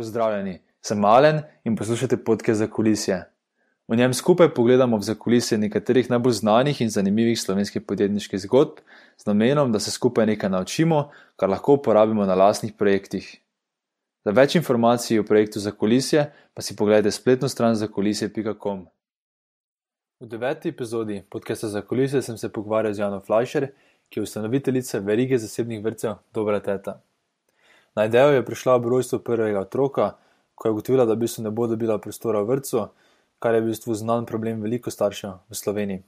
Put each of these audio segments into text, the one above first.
Pozdravljeni, sem Malen in poslušate podke za kulisje. V njem skupaj pogledamo v zakulisje nekaterih najbolj znanih in zanimivih slovenskih podjetniških zgodb, z namenom, da se skupaj nekaj naučimo, kar lahko uporabimo na lastnih projektih. Za več informacij o projektu za kulisje pa si pogledajte spletno stran zakulisje.com. V deveti epizodi podcasta za kulisje sem se pogovarjal z Jano Fleischer, ki je ustanoviteljica verige zasebnih vrtcev Dobra Teta. Na idejo je prišla ob rojstvu prvega otroka, ko je ugotovila, da v bistvu ne bo dobila prostora v vrtu, kar je v bistvu znan problem veliko staršev v Sloveniji.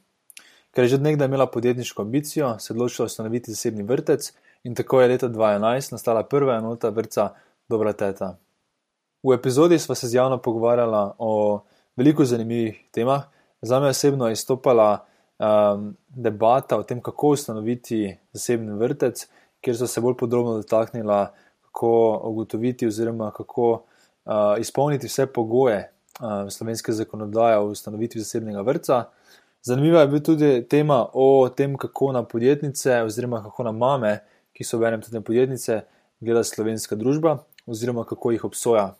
Ker je že nekdaj imela podjetniško ambicijo, se je odločila ustanoviti zasebni vrtec in tako je leta 2011 nastala prva enota vrca Dobra Teta. V epizodi sva se z javno pogovarjala o veliko zanimivih temah. Za me osebno je izstopala um, debata o tem, kako ustanoviti zasebni vrtec, kjer so se bolj podrobno dotaknila kako ugotoviti, oziroma kako uh, izpolniti vse pogoje uh, slovenske zakonodaje o ustanovitvi zasebnega vrca. Zanimiva je bila tudi tema o tem, kako na podjetnice, oziroma kako na mame, ki so verjem tudi podjetnice, gleda slovenska družba, oziroma kako jih obsoja.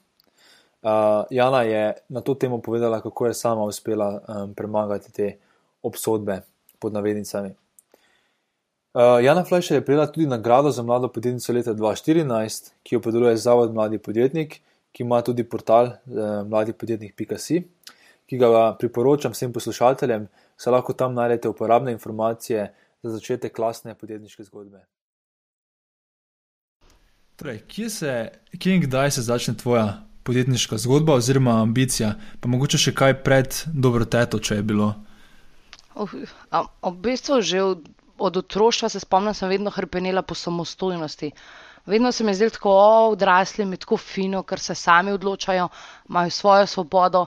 Uh, Jana je na to temo povedala, kako je sama uspela um, premagati te obsodbe pod navednicami. Uh, Jana Fleischer je prejela tudi nagrado za mlado podjetnico leta 2014, ki jo podeluje Zavod Mladi Podjetnik, ki ima tudi portal uh, mladipodjetnik.si, ki ga priporočam vsem poslušalcem, saj lahko tam najdete uporabne informacije za začetek klasne podjetniške zgodbe. Torej, kje, se, kje in kdaj se začne tvoja podjetniška zgodba oziroma ambicija, pa mogoče še kaj pred dobro teto, če je bilo? V bistvu že v od otroštva se spomnim, sem vedno hrpenela po samostojnosti. Vedno se mi je zdelo tako, da odrasli mi tako fino, ker se sami odločajo, imajo svojo svobodo.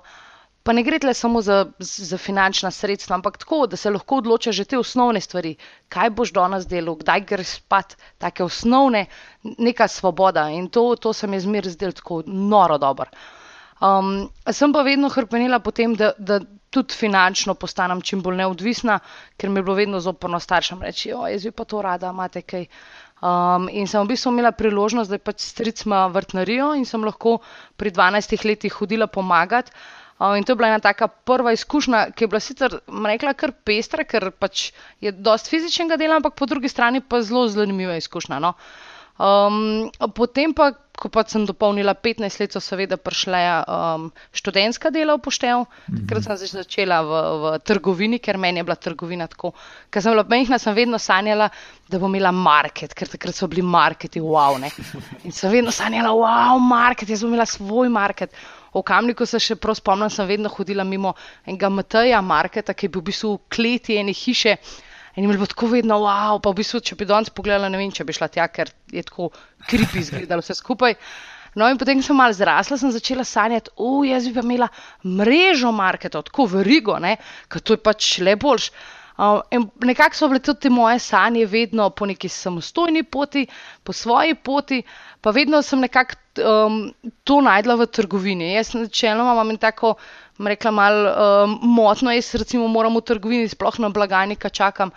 Pa ne gre le samo za, za finančna sredstva, ampak tako, da se lahko odločaš že te osnovne stvari, kaj boš danes delal, kdaj greš spat, take osnovne, neka svoboda. In to, to se mi je zmeraj zdelo tako noro dobro. Um, sem pa vedno hrpenila potem, da, da tudi finančno postanem čim bolj neodvisna, ker mi je bilo vedno zoporno staršem reči: O, jaz bi pa to rada, imate kaj. Um, in sem v bistvu imela priložnost, da pač stric ima vrtnarijo in sem lahko pri 12 letih hodila pomagati. Uh, in to je bila ena taka prva izkušnja, ki je bila sicer, rekla, kar pestra, ker pač je dosti fizičnega dela, ampak po drugi strani pa zelo zanimiva izkušnja. No? Um, potem pa ko pa sem dopolnila 15 let, so seveda prišle um, študentska dela v poštev. Takrat sem začela v, v trgovini, ker meni je bila trgovina tako. Ker sem bila majhna, sem vedno sanjala, da bom imela market, ker takrat so bili marketi, wow. Ne? In sem vedno sanjala, wow, market, jaz bom imela svoj market. V Kamniku se še prav spomnim, sem vedno hodila mimo enega MT-ja, marketa, ki je bil v bistvu v kleti ene hiše. In jim bilo tako vedno, wow, pa v bistvu, če bi danes pogledala, ne vem, če bi šla tja, ker je tako kripi izgledalo vse skupaj. No, in potem, ko sem malo zrasla, sem začela sanjati, o, jaz bi pa imela mrežo marketov, tako verigo, ker to je pač le boljš. Uh, nekako so bile tudi moje sanje, vedno po neki samostojni poti, po svoji poti, pa vedno sem nekako um, to najdla v trgovini. Jaz načeloma imam tako rekla, malo um, motno, jaz recimo moram v trgovini, sploh na blagajni, kaj čakam.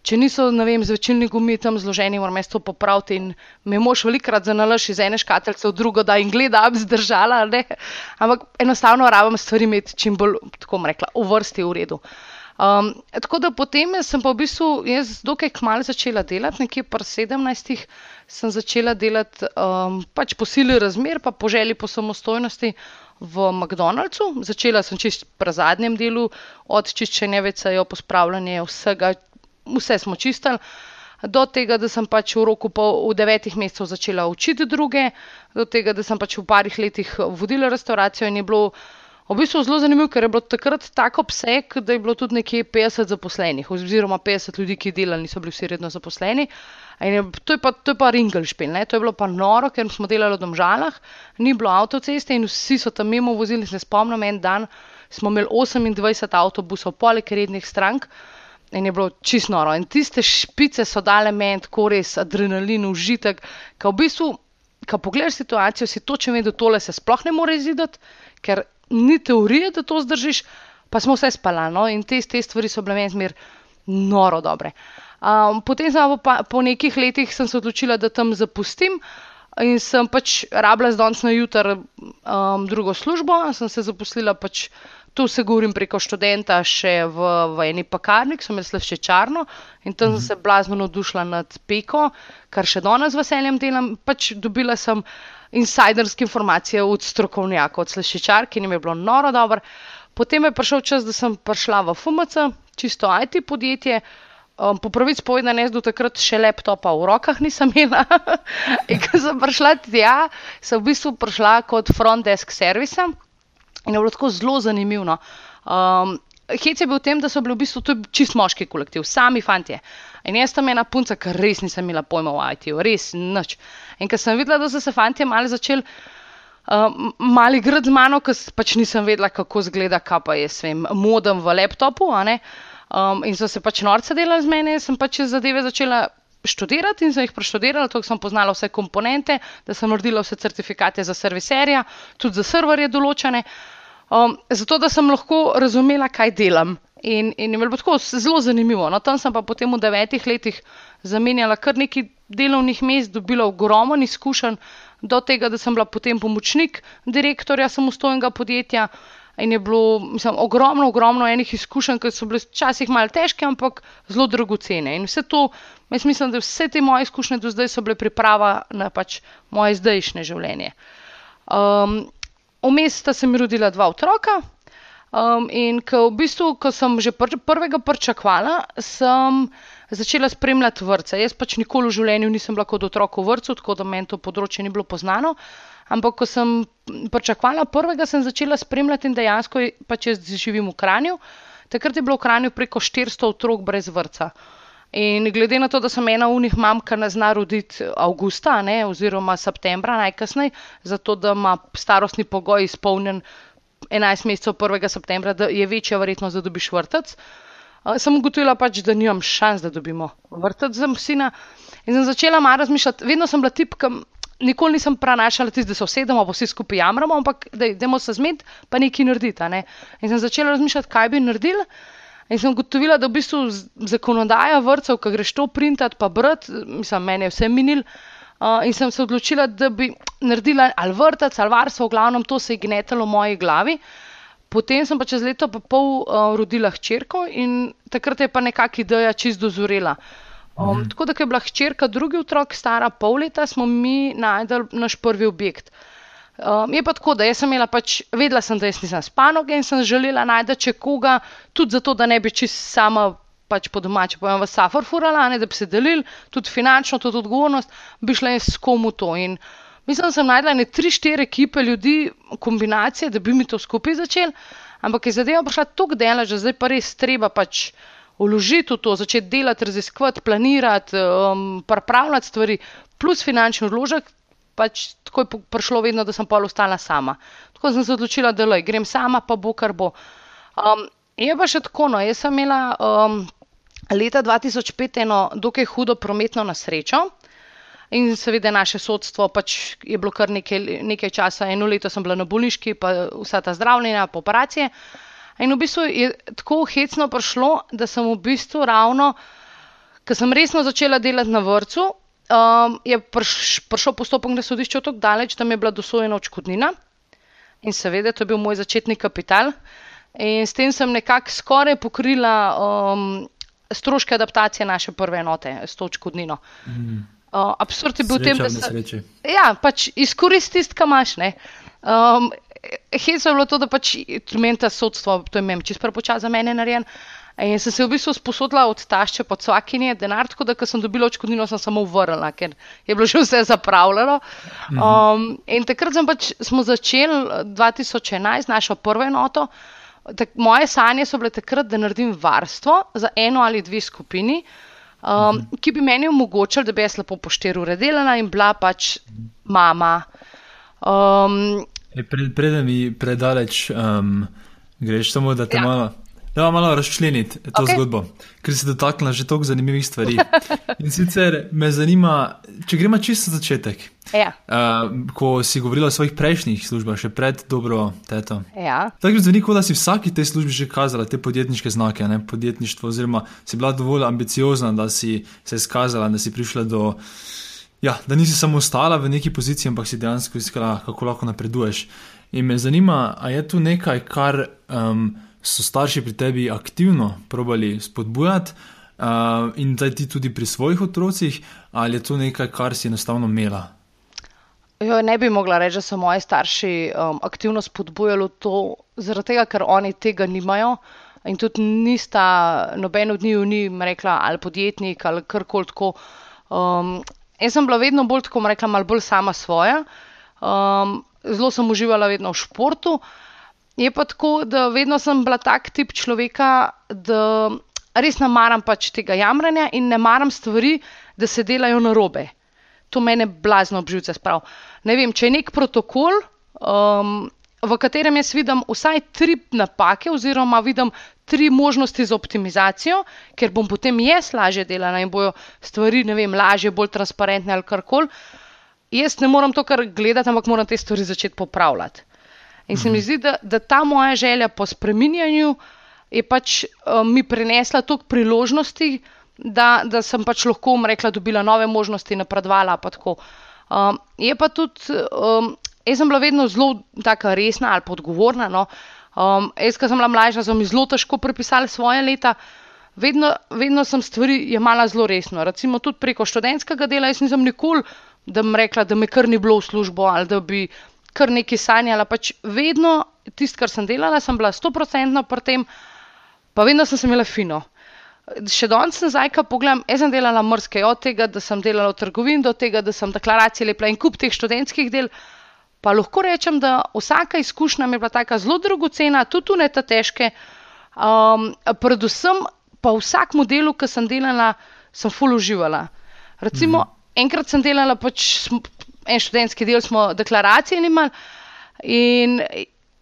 Če niso, ne vem, zvečilni gumi tam zloženi, moram jaz to popraviti in me mož velikrat zanalaš iz ene škatlice v drugo, da in gleda, da bi zdržala, ne. Ampak enostavno rabim stvari imeti čim bolj, tako bom rekla, v vrsti, v redu. Um, tako da potem sem pa v bistvu, jaz dokaj kmalo začela delati, nekje pri sedemnajstih sem začela delati um, pač po sili razmer, pa po želji po samostojnosti v McDonald'su. Začela sem čist pri zadnjem delu, od čiščenja vecejo, pospravljanja vsega, vse smo čistili. Do tega, da sem pač v roku pol, v devetih mesecev začela učiti druge, do tega, da sem pač v parih letih vodila restauracijo in je bilo v bistvu zelo zanimivo, ker je bilo takrat tako obseg, da je bilo tudi nekje 50 zaposlenih, oziroma 50 ljudi, ki delali, niso bili vsi redno zaposleni. Je, to, je pa, to je pa Ringelšpil, to je bilo pa noro, ker smo delali v Domžalah, ni bilo avtoceste in vsi so tam mimo vozili. Se spomnim, en dan smo imeli 28 avtobusov, poleg rednih strank in je bilo čisto noro. In tiste špice so dale meni tako res adrenalin, užitek, ki v bistvu, ko pogledaš situacijo, si točno vedel, da tole se sploh ne more izideti, ker ni teorije, da to zdržiš, pa smo vse spali. No? In te, te stvari so bile meni zmer noro dobre. Um, potem, pa, po nekih letih, sem se odločila, da tam zapustim. in sem pač rabila z danes na jutr um, drugo službo, sem se zaposlila pač. Tu se govorim preko študenta, še v, v eni pakarni, sem jaz še čarno in tam sem se blazno navdušila nad peko, kar še danes z veseljem delam. Pač dobila sem insiderske informacije od strokovnjakov, od slešičar, ki jim je bilo noro dobro. Potem je prišel čas, da sem prišla v FUMC, čisto IT podjetje. Um, po pravici povedano, jaz do takrat še laptopa v rokah nisem imela. in ko sem prišla tja, sem v bistvu prišla kot front desk servisa. In je bilo tako zelo zanimivo. Um, Hec je bil v tem, da so bili v bistvu to čist moški kolektiv, sami fanti. In jaz tam ena punca, ki res nisem imela pojma o IT-ju, res nič. In ko sem videla, da so se fanti mali začeli um, mali grad z mano, ker pač nisem vedela, kako zgleda, kaj pa je svem modem v laptopu. Um, in so se pač norce delali z meni, sem pač zadeve začela. Študirati in sem jih preštudirala, tako sem poznala vse komponente, da sem naredila vse certifikate za serviserja, tudi za serverje določene. Um, zato, da sem lahko razumela, kaj delam. In, in je bilo tako zelo zanimivo. No, tam sem pa potem v devetih letih zamenjala kar nekaj delovnih mest, dobila ogromno izkušenj, do tega, da sem bila potem pomočnik direktorja samostojnega podjetja. In je bilo mislim, ogromno, ogromno enih izkušenj, ki so bile včasih malo težke, ampak zelo dragocene. In vse to, jaz mislim, da vse te moje izkušnje do zdaj so bile priprava na pač moje zdajšnje življenje. Um, Vmes sta se mi rodila dva otroka. Um, in ko, v bistvu, ko sem že pr prvega pričakvala, sem začela spremljati vrtce. Jaz pač nikoli v življenju nisem bila kot otrok v vrtu, tako da meni to področje ni bilo poznano. Ampak, ko sem pričakvala prvega, sem začela spremljati in dejansko pač jaz živim v Kranju. Takrat je bilo v Kranju preko 400 otrok brez vrca. In glede na to, da sem ena unih mam, ki ne zna roditi avgusta, ne, oziroma septembra najkasneje, zato da ima starostni pogoj izpolnjen 11 mesecev 1. septembra, da je večja verjetnost, da dobiš vrtec. Sem ugotovila pač, da nimam šans, da dobimo vrtec za sina. In sem začela malo razmišljati, vedno sem bila tip, ki nikoli nisem prenašala tisto, da se usedemo, pa vsi skupaj jamramo, ampak da idemo se zmed, pa nekaj narediti. Ne. In sem začela razmišljati, kaj bi naredila. In sem ugotovila, da v bistvu zakonodaja vrtcev, ki greš to printati, pa brati, mislim, meni je vse minil. Uh, in sem se odločila, da bi naredila ali vrtec ali varstvo, v glavnem to se je gnetalo v moji glavi. Potem sem pa čez leto pa pol uh, rodila hčerko in takrat je pa nekakšna ideja čist dozorela. Um, mhm. Tako da, ko je bila hčerka drugi otrok, stara pol leta, smo mi najdel naš prvi objekt. Um, je pa tako, da sem imela pač, vedela sem, da jaz nisem spanoga in sem želela najti če koga, tudi zato, da ne bi čist sama. Pač po domači, povem, v Safar furala, ne, da bi se delili, tudi finančno, tudi odgovornost, bi šla jaz s komu to. In mislim, da sem najdla ne tri, štiri ekipe ljudi, kombinacije, da bi mi to skupaj začeli, ampak je zadeva prišla tako dela, že zdaj pa res treba pač uložiti v to, začeti delati, raziskovati, planirati, um, pripravljati stvari, plus finančni vložek, pač tako je prišlo vedno, da sem pa ostala sama. Tako sem se odločila, da lej, grem sama, pa bo kar bo. Um, je pa še tako, no, jaz sem imela um, leta 2005 eno dokaj hudo prometno nesrečo. In seveda naše sodstvo pač je bilo kar nekaj, nekaj časa, eno leto sem bila na bolniški, pa vsa ta zdravljenja, pa operacije. In v bistvu je tako hecno prišlo, da sem v bistvu ravno, ker sem resno začela delati na vrtu, um, je prš, prišel postopek na sodišču tako daleč, da mi je bila dosojena očkodnina. In seveda, to je bil moj začetni kapital. In s tem sem nekako skoraj pokrila um, stroške adaptacije naše prve enote s to očkodnino. Mm. Uh, absurd je bil v tem, da se. Ja, pač izkoristi tisto, kar imaš. Um, Hec je bilo to, da pač meni ta sodstvo, to je meni čisto prepočasno za mene narejen. In sem se v bistvu sposodila od tašče pod svakinje denar, tako da, sem dobila očkodnino, sem samo vrnila, ker je bilo že vse zapravljeno. Mhm. Um, in takrat pač, smo začeli 2011 našo prvo enoto. Tak, moje sanje so bile takrat, da naredim varstvo za eno ali dve skupini, um, mhm. ki bi meni omogočili, da bi jaz lepo po štiri ure delala in bila pač mama. Um, e, pred, predem mi predaleč um, greš samo, da te ja. malo. Da malo razčleniti to okay. zgodbo, ker se dotaknila že toliko zanimivih stvari. In sicer me zanima, če gremo čisto za začetek. Ja. Uh, ko si govorila o svojih prejšnjih službah, še pred dobro teto. Ja. Tako je zveni, kot da si vsaki tej službi že kazala te podjetniške znake, ne podjetništvo, oziroma si bila dovolj ambiciozna, da si se izkazala, da si prišla do ja, da nisi samo ostala v neki poziciji, ampak si dejansko iskala, kako lahko napreduješ. In me zanima, ali je tu nekaj, kar um, so starši pri tebi aktivno probali spodbujati, uh, in da ti tudi pri svojih otrocih, ali je to nekaj, kar si enostavno imela. Jo, ne bi mogla reči, da so moji starši um, aktivno spodbujali to, zaradi tega, ker oni tega nimajo. In tudi nista, noben od njih ni rekla, ali podjetnik ali karkoli tako. Um, Jaz sem bila vedno bolj, tako rekla, malo bolj sama svoja. Um, zelo sem uživala vedno v športu. Je pa tako, da vedno sem bila tak tip človeka, da res ne maram pač tega jamranja in ne maram stvari, da se delajo na robe. To mene blazno obživlja sprav. Ne vem, če je nek protokol, um, v katerem jaz vidim vsaj tri napake, oziroma vidim tri možnosti za optimizacijo, ker bom potem jaz lažje delala in bojo stvari, ne vem, lažje, bolj transparentne ali karkoli. Jaz ne moram to kar gledati, ampak moram te stvari začeti popravljati. In se mi mhm. zdi, da, da ta moja želja po spreminjanju je pač um, mi prinesla toliko priložnosti, da, da sem pač lahko, rekla, dobila nove možnosti, napredovala. Um, je pa tudi um, Jaz sem bila vedno zelo tako resna ali odgovorna. No. Um, jaz, ko sem bila mlajša, sem zelo težko prepisala svoje leta. Vedno, vedno sem stvari jemala zelo resno. Recimo tudi preko študentskega dela, jaz nisem nikoli, da bi rekla, da me kar ni bilo v službo ali da bi kar nekaj sanjala. Pač vedno tisto, kar sem delala, sem bila stoprocentna pri tem, pa vedno sem se imela fino. Še danes nazaj, ko pogledam, jaz sem delala mrske, od tega, da sem delala v trgovini, do tega, da sem deklaracije lepila in kup teh študentskih del. Pa lahko rečem, da vsaka izkušnja mi je bila tako zelo dragocena, tudi ne ta težke. Um, predvsem pa v vsakem delu, ki sem delala, sem full uživala. Recimo, mhm. enkrat sem delala pač en študentski del, smo deklaracije imeli in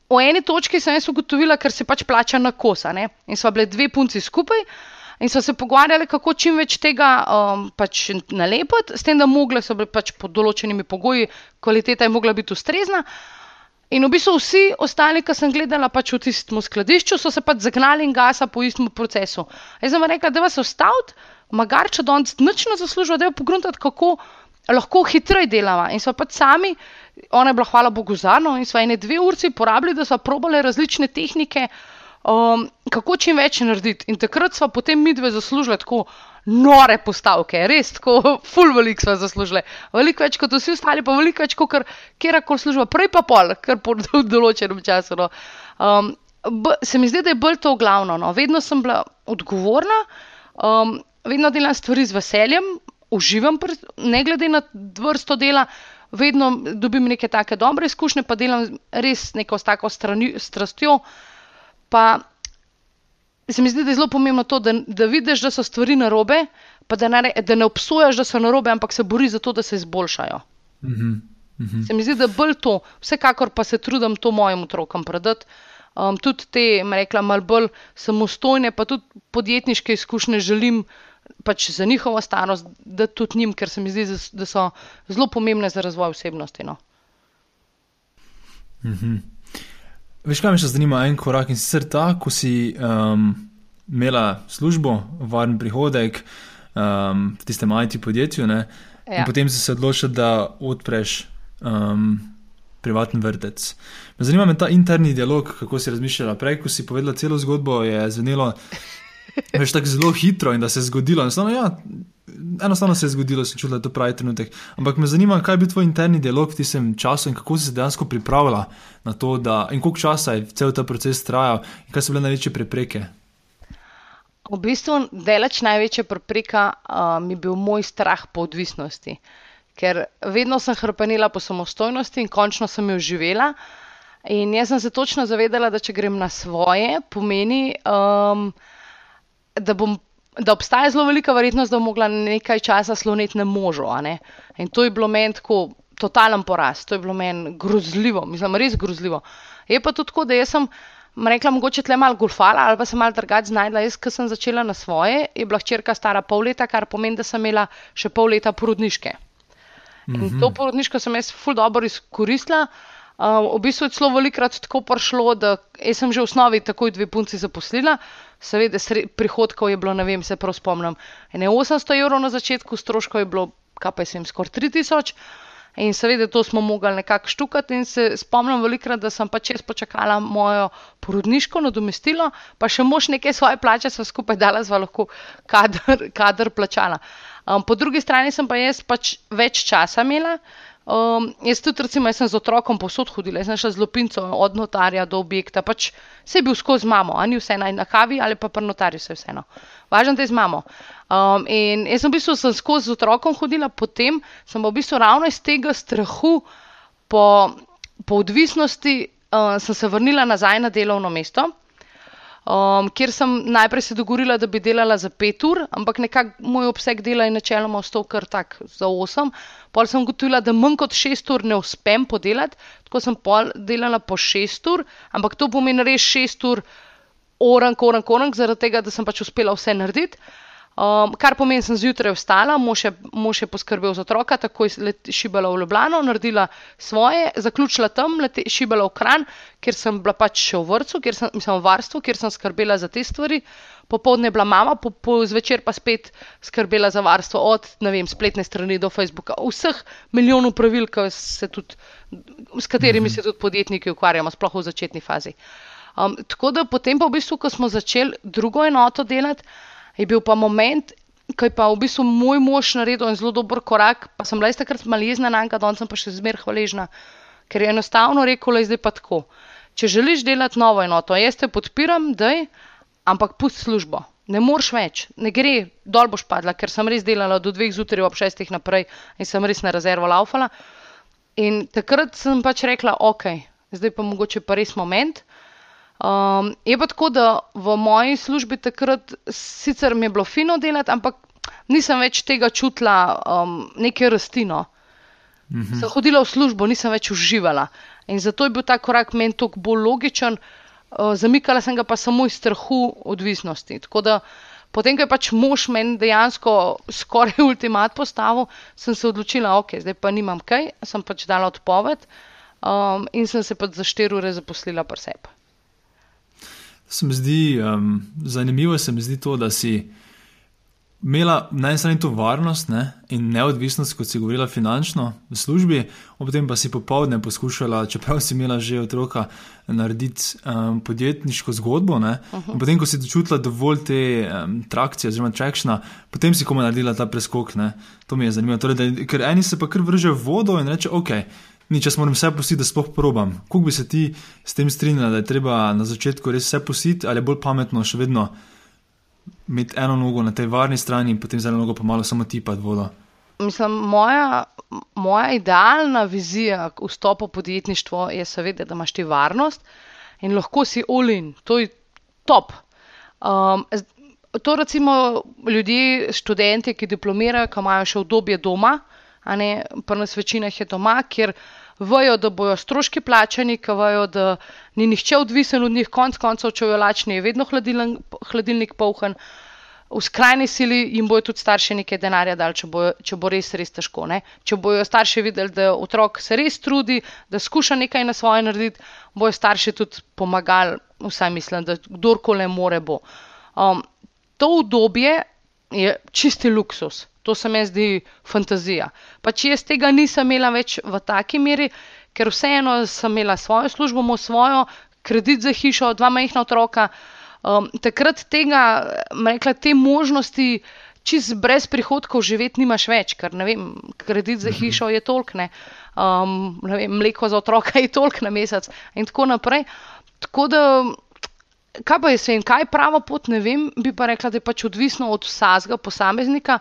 v eni točki sem jaz ugotovila, ker se pač plača na kosa. Ne? In so bile dve punci skupaj in so se pogovarjali, kako čim več tega um, pač nalepiti, s tem, da mogle so bile pač pod določenimi pogoji, kvaliteta je mogla biti ustrezna. In v bistvu vsi ostali, ki sem gledala pač v tistem skladišču, so se pač zagnali in gasa po istem procesu. Jaz sem rekla, da vas ostavite, magar če danes nočno zaslužijo, da je pogruntati, kako lahko hitreje delava. In so pač sami, ona je bila, hvala Bogu, zano in so ene dve urci porabili, da so probale različne tehnike um, kako čim več narediti. In takrat smo potem mi dve zaslužili tako nore postavke, res tako, full velik smo zaslužili. Veliko več kot vsi ostali, pa veliko več kot kjerkoli služba, prej pa pol, kar po določenem času. No. Um, se mi zdi, da je bolj to glavno. No. Vedno sem bila odgovorna, um, vedno delam stvari z veseljem, uživam, ne glede na vrsto dela. Vedno dobim neke take dobre izkušnje, pa delam res neko s tako strani, strastjo. Pa se mi zdi, da je zelo pomembno to, da, da vidiš, da so stvari na robe, pa da ne, da ne obsojaš, da so na robe, ampak se boriš za to, da se izboljšajo. Mm -hmm. Se mi zdi, da je bolj to, vsekakor pa se trudim to mojim otrokom predati. Um, tudi te, rekla, malo bolj samostojne, pa tudi podjetniške izkušnje želim pač za njihovo starost, da tudi njim, ker se mi zdi, da so zelo pomembne za razvoj osebnosti. No. Mm -hmm. Veš, kaj me še zanima, en korak in sicer ta, ko si um, imela službo, varen prihodek um, v tistem IT podjetju, ja. in potem si se odločila, da odpreš um, privatni vrtec. Me zanima me ta interni dialog, kako si razmišljala prej, ko si povedala celo zgodbo, je zvenelo. Veš tako zelo hitro in da se je zgodilo. Enostavno, ja, enostavno se je zgodilo, se čuti, da je to pravi trenutek. Ampak me zanima, kaj je bil tvoj interni dialog v tistem času in kako si se dejansko pripravila na to, da, in koliko časa je cel ta proces trajal in kaj so bile največje prepreke. V bistvu, delač največja prepreka um, je bil moj strah po odvisnosti. Ker vedno sem hrpenila po samostojnosti in končno sem jo živela. In jaz sem se točno zavedala, da če grem na svoje, pomeni. Um, da, bom, da obstaja zelo velika verjetnost, da bom mogla nekaj časa sloniti na možu. In to je bilo meni tako totalen poraz, to je bilo meni grozljivo, mislim, res grozljivo. Je pa tudi tako, da sem. Rekla, mogoče tle malo golfala ali pa se malo drugače znašla. Jaz, ki sem začela na svoje, je bila hčerka stara pol leta, kar pomeni, da sem imela še pol leta porodniške. Mm -hmm. In to porodniško sem jaz ful dobro izkoristila. Uh, v bistvu je celo velikrat tako prišlo, da sem že v osnovi takoj dve punci zaposlila, seveda, prihodkov je bilo, ne vem, se prav spomnim, ne 800 evrov na začetku, stroškov je bilo kaj pa sem skoraj 3000. In seveda to smo mogli nekako štukati in se spomnim velikrat, da sem pač jaz počakala mojo porodniško nadomestilo, pa še mož nekaj svoje plače, sva skupaj dala, sva lahko kader, kader plačala. Um, po drugi strani sem pa jaz pač več časa imela. Um, jaz tudi, recimo, jaz sem z otrokom posod hodila, jaz sem šla z lopinco od notarja do objekta, pač se je bil skozi mamo, a ni vse naj na kavi ali pa pri notarju, vse vseeno. Važno, da je z mamo. Um, in jaz sem v bistvu sem skozi z otrokom hodila, potem sem v bistvu ravno iz tega strahu po, po odvisnosti, um, sem se vrnila nazaj na delovno mesto um, kjer sem najprej se dogovorila, da bi delala za pet ur, ampak nekako moj obseg dela je načeloma ostal kar tak za osem. Pol sem ugotovila, da manj kot šest ur ne uspem podelati, tako sem pol delala po šest ur, ampak to pomeni res šest ur, orang, orang, orang, zaradi tega, da sem pač uspela vse narediti. Um, kar pomeni, sem zjutraj vstala, mož je, je poskrbel za otroka, takoj šibala v Ljubljano, naredila svoje, zaključila tam, leti, šibala v Kran, ker sem bila pač še v vrtu, ker sem, mislim, v varstvu, ker sem skrbela za te stvari. Popovdne je bila mama, po, po zvečer pa spet skrbela za varstvo od vem, spletne strani do Facebooka, vseh milijonov pravil, tudi, s katerimi se tudi podjetniki ukvarjamo, sploh v začetni fazi. Um, tako da potem pa v bistvu, ko smo začeli drugo enoto delati, je bil pa moment, ko je pa v bistvu moj mož naredil en zelo dober korak, pa sem bila takrat malo jezna na njega, danes pa še zmer hvaležna, ker je enostavno rekel, da je zdaj pa tako. Če želiš delati novo enoto, jaz te podpiram, daj, ampak pusti službo. Ne moreš več, ne gre, dol boš padla, ker sem res delala do dveh zjutraj, ob šestih naprej in sem res na rezervo laufala. In takrat sem pač rekla, ok, zdaj pa mogoče pa res moment. Um, je pa tako, da v moji službi takrat sicer mi je bilo fino delati, ampak nisem več tega čutila, um, neke rastino. -hmm. Sem hodila v službo, nisem več uživala. In zato je bil ta korak meni toliko bolj logičen, uh, zamikala sem ga pa samo iz strahu odvisnosti. Tako da, potem, ko je pač mož meni dejansko skoraj ultimat postavil, sem se odločila, ok, zdaj pa nimam kaj, sem pač dala odpoved um, in sem se pač za štiri ure zaposlila pri sebi. Se mi zdi um, zanimivo, se mi zdi to, da si imela na eni strani to varnost ne, in neodvisnost, kot si govorila, finančno v službi, potem pa si popoldne poskušala, čeprav si imela že otroka, narediti um, podjetniško zgodbo. Uh -huh. Potem, ko si začutila dovolj te um, trakcije, oziroma trakšna, potem si komaj naredila ta preskok. Ne. To mi je zanimivo. Torej, da, ker eni se pa kar vrže v vodo in reče, ok ni čas, moram vse pustiti, da sploh probam. Kako bi se ti s tem strinjala, da je treba na začetku res vse pustiti, ali je bolj pametno še vedno imeti eno nogo na tej varni strani in potem z eno nogo pa malo samo tipati vodo? Mislim, moja, moja idealna vizija vstopa v podjetništvo je seveda, da imaš ti varnost in lahko si olin, to je top. Um, to recimo ljudje, študenti, ki diplomirajo, ki imajo še obdobje doma, a ne pa nas večina je doma, kjer vejo, da bojo stroški plačani, ki vejo, da ni nihče odvisen od njih, konc koncev, če jo lačni, je vedno hladilnik, hladilnik polhen. V skrajni sili jim bojo tudi starši nekaj denarja dali, če, bojo, če bo res, res težko. Ne? Če bojo starši videli, da otrok se res trudi, da skuša nekaj na svoje narediti, bojo starši tudi pomagali, vsaj mislim, da kdorkoli more bo. Um, to obdobje je čisti luksus. To se mi zdi fantazija. Pa če jaz tega nisem imela več v taki meri, ker vseeno sem imela svojo službo, svojo, kredit za hišo, dva majhna otroka. Um, takrat tega, rekla, te možnosti, čist brez prihodkov živeti, nimaš več, ker ne vem, kredit za hišo je tolk, ne, um, ne vem, mleko za otroka je tolk na mesec in tako naprej. Tako da kaj pa jaz vem, kaj je prava pot, ne vem, bi pa rekla, da je pač odvisno od vsakega posameznika,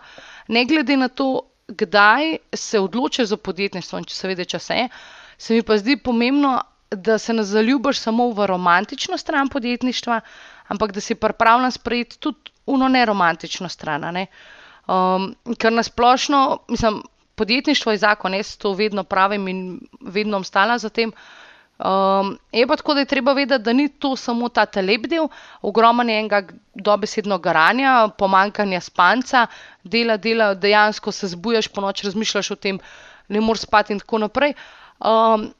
ne glede na to, kdaj se odloči za podjetništvo in če seveda če se je, se mi pa zdi pomembno, da se ne zaljubiš samo v romantično stran podjetništva, ampak da si pripravljen sprejeti tudi uno neromantično stran. Ne? Um, ker nasplošno, mislim, podjetništvo je zakon, jaz to vedno pravim in vedno omstala za tem. Um, je pa tako, da je treba vedeti, da ni to samo ta telep del, ogromno je enega dobesedno garanja, pomankanja spanca, dela, dela, dejansko se zbujaš po noč, razmišljaš o tem, ne moreš spati in tako naprej. Um,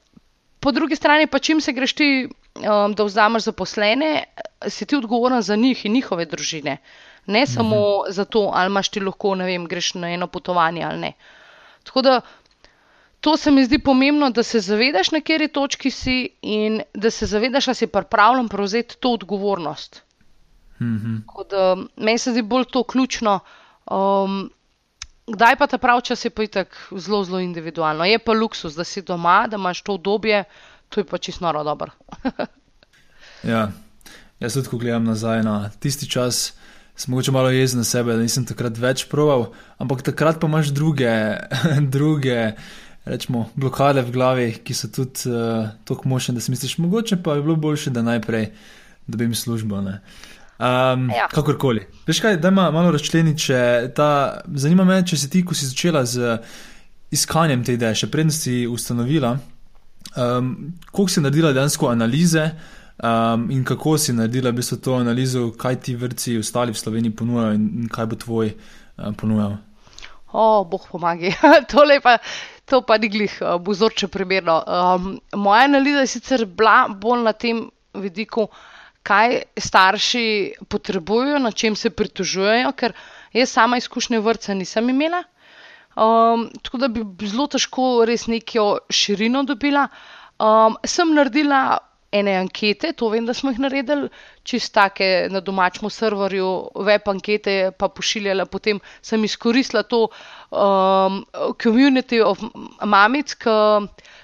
po drugi strani pa čim se greš ti, um, da vzameš zaposlene, si ti odgovoren za njih in njihove družine. Ne samo mhm. za to, ali imaš ti lahko, ne vem, greš na eno potovanje ali ne. Tako da to se mi zdi pomembno, da se zavedaš, na kateri točki si in da se zavedaš, da si pripravljen prevzeti to odgovornost. Mhm. Tako da meni se zdi bolj to ključno. Um, kdaj pa ta pravi čas je pa itak zelo, zelo individualno. Je pa luksus, da si doma, da imaš to obdobje, to je pa čisto noro dobro. Ja, jaz tudi, ko gledam nazaj na tisti čas, sem mogoče malo jezen na sebe, da nisem takrat več proval, ampak takrat pa imaš druge, druge rečemo, blokade v glavi, ki so tudi uh, tako močne, da si misliš, mogoče pa je bilo boljše, da najprej dobim službo. Ne? Um, Ja. Kakorkoli. Veš kaj, da ima malo razčleni, če ta, zanima me, če si ti, ko si začela z iskanjem te ideje, še predtem si ustanovila, um, koliko si naredila dejansko analize um, in kako si naredila v bistvu to analizo, kaj ti vrci ostali v Sloveniji ponujajo in, in kaj bo tvoj um, ponujal. O, boh pomagaj. Tole pa, to pa ni glih uh, vzorče primerno. Um, moja analiza je sicer bila bolj na tem vidiku, kaj starši potrebujejo, na čem se pritožujejo, ker jaz sama izkušnje vrca nisem imela. Um, tako da bi zelo težko res neko širino dobila. Um, sem naredila ene ankete, to vem, da smo jih naredili, čist take na domačem serverju, web ankete, pa pošiljala. Potem sem izkoristila to um, community of mamic, ki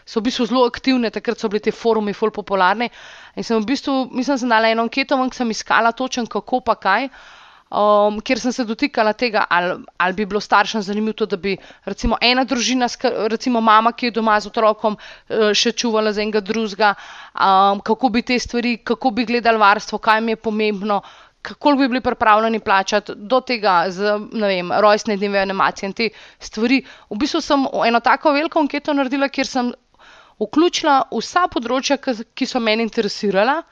so v bistvu zelo aktivne, takrat so bili ti forumi ful popularni. In sem v bistvu, mislim, sem dala eno anketo, ven, ke sem iskala točen kako pa kaj. Um, kjer sem se dotikala tega, ali, ali bi bilo staršem zanimivo to, da bi recimo ena družina, recimo mama, ki je doma z otrokom, eh, še čuvala za enega drugega, um, kako bi te stvari, kako bi gledali varstvo, kaj mi je pomembno, kako bi bili pripravljeni plačati, do tega z ne vem, rojstne dneve animacije in te stvari. V bistvu sem eno tako veliko anketo naredila, kjer sem vključila vsa področja, ki, so meni interesirala.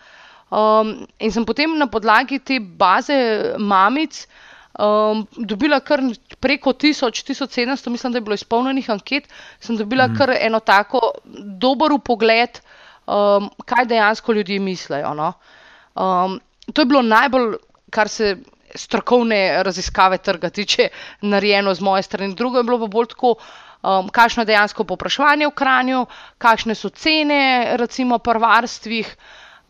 Um, in sem potem na podlagi te baze mamic um, dobila kar preko 1000, 1700, mislim, da je bilo izpolnjenih anket, sem dobila mm. kar eno tako dober pogled, um, kaj dejansko ljudje mislijo. No? Um, to je bilo najbolj, kar se strokovne raziskave trga tiče, narejeno z moje strani. Drugo je bilo pa bolj tako. Um, kakšno je dejansko popraševanje v Kranju, kakšne so cene, recimo, prvarstvih,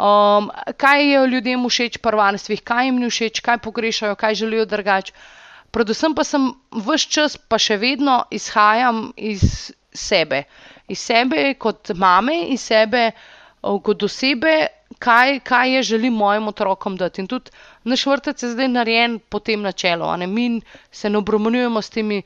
um, kaj je ljudem všeč pri varnstvih, kaj jim ni všeč, kaj pogrešajo, kaj želijo drugače. Predvsem pa sem vse čas, pa še vedno izhajam iz sebe, iz sebe kot mame, iz sebe uh, kot osebe, kaj, kaj je želim mojim otrokom dati. In tudi naš vrtec je zdaj narejen po tem načelu. Mi se ne obremenjujemo s temi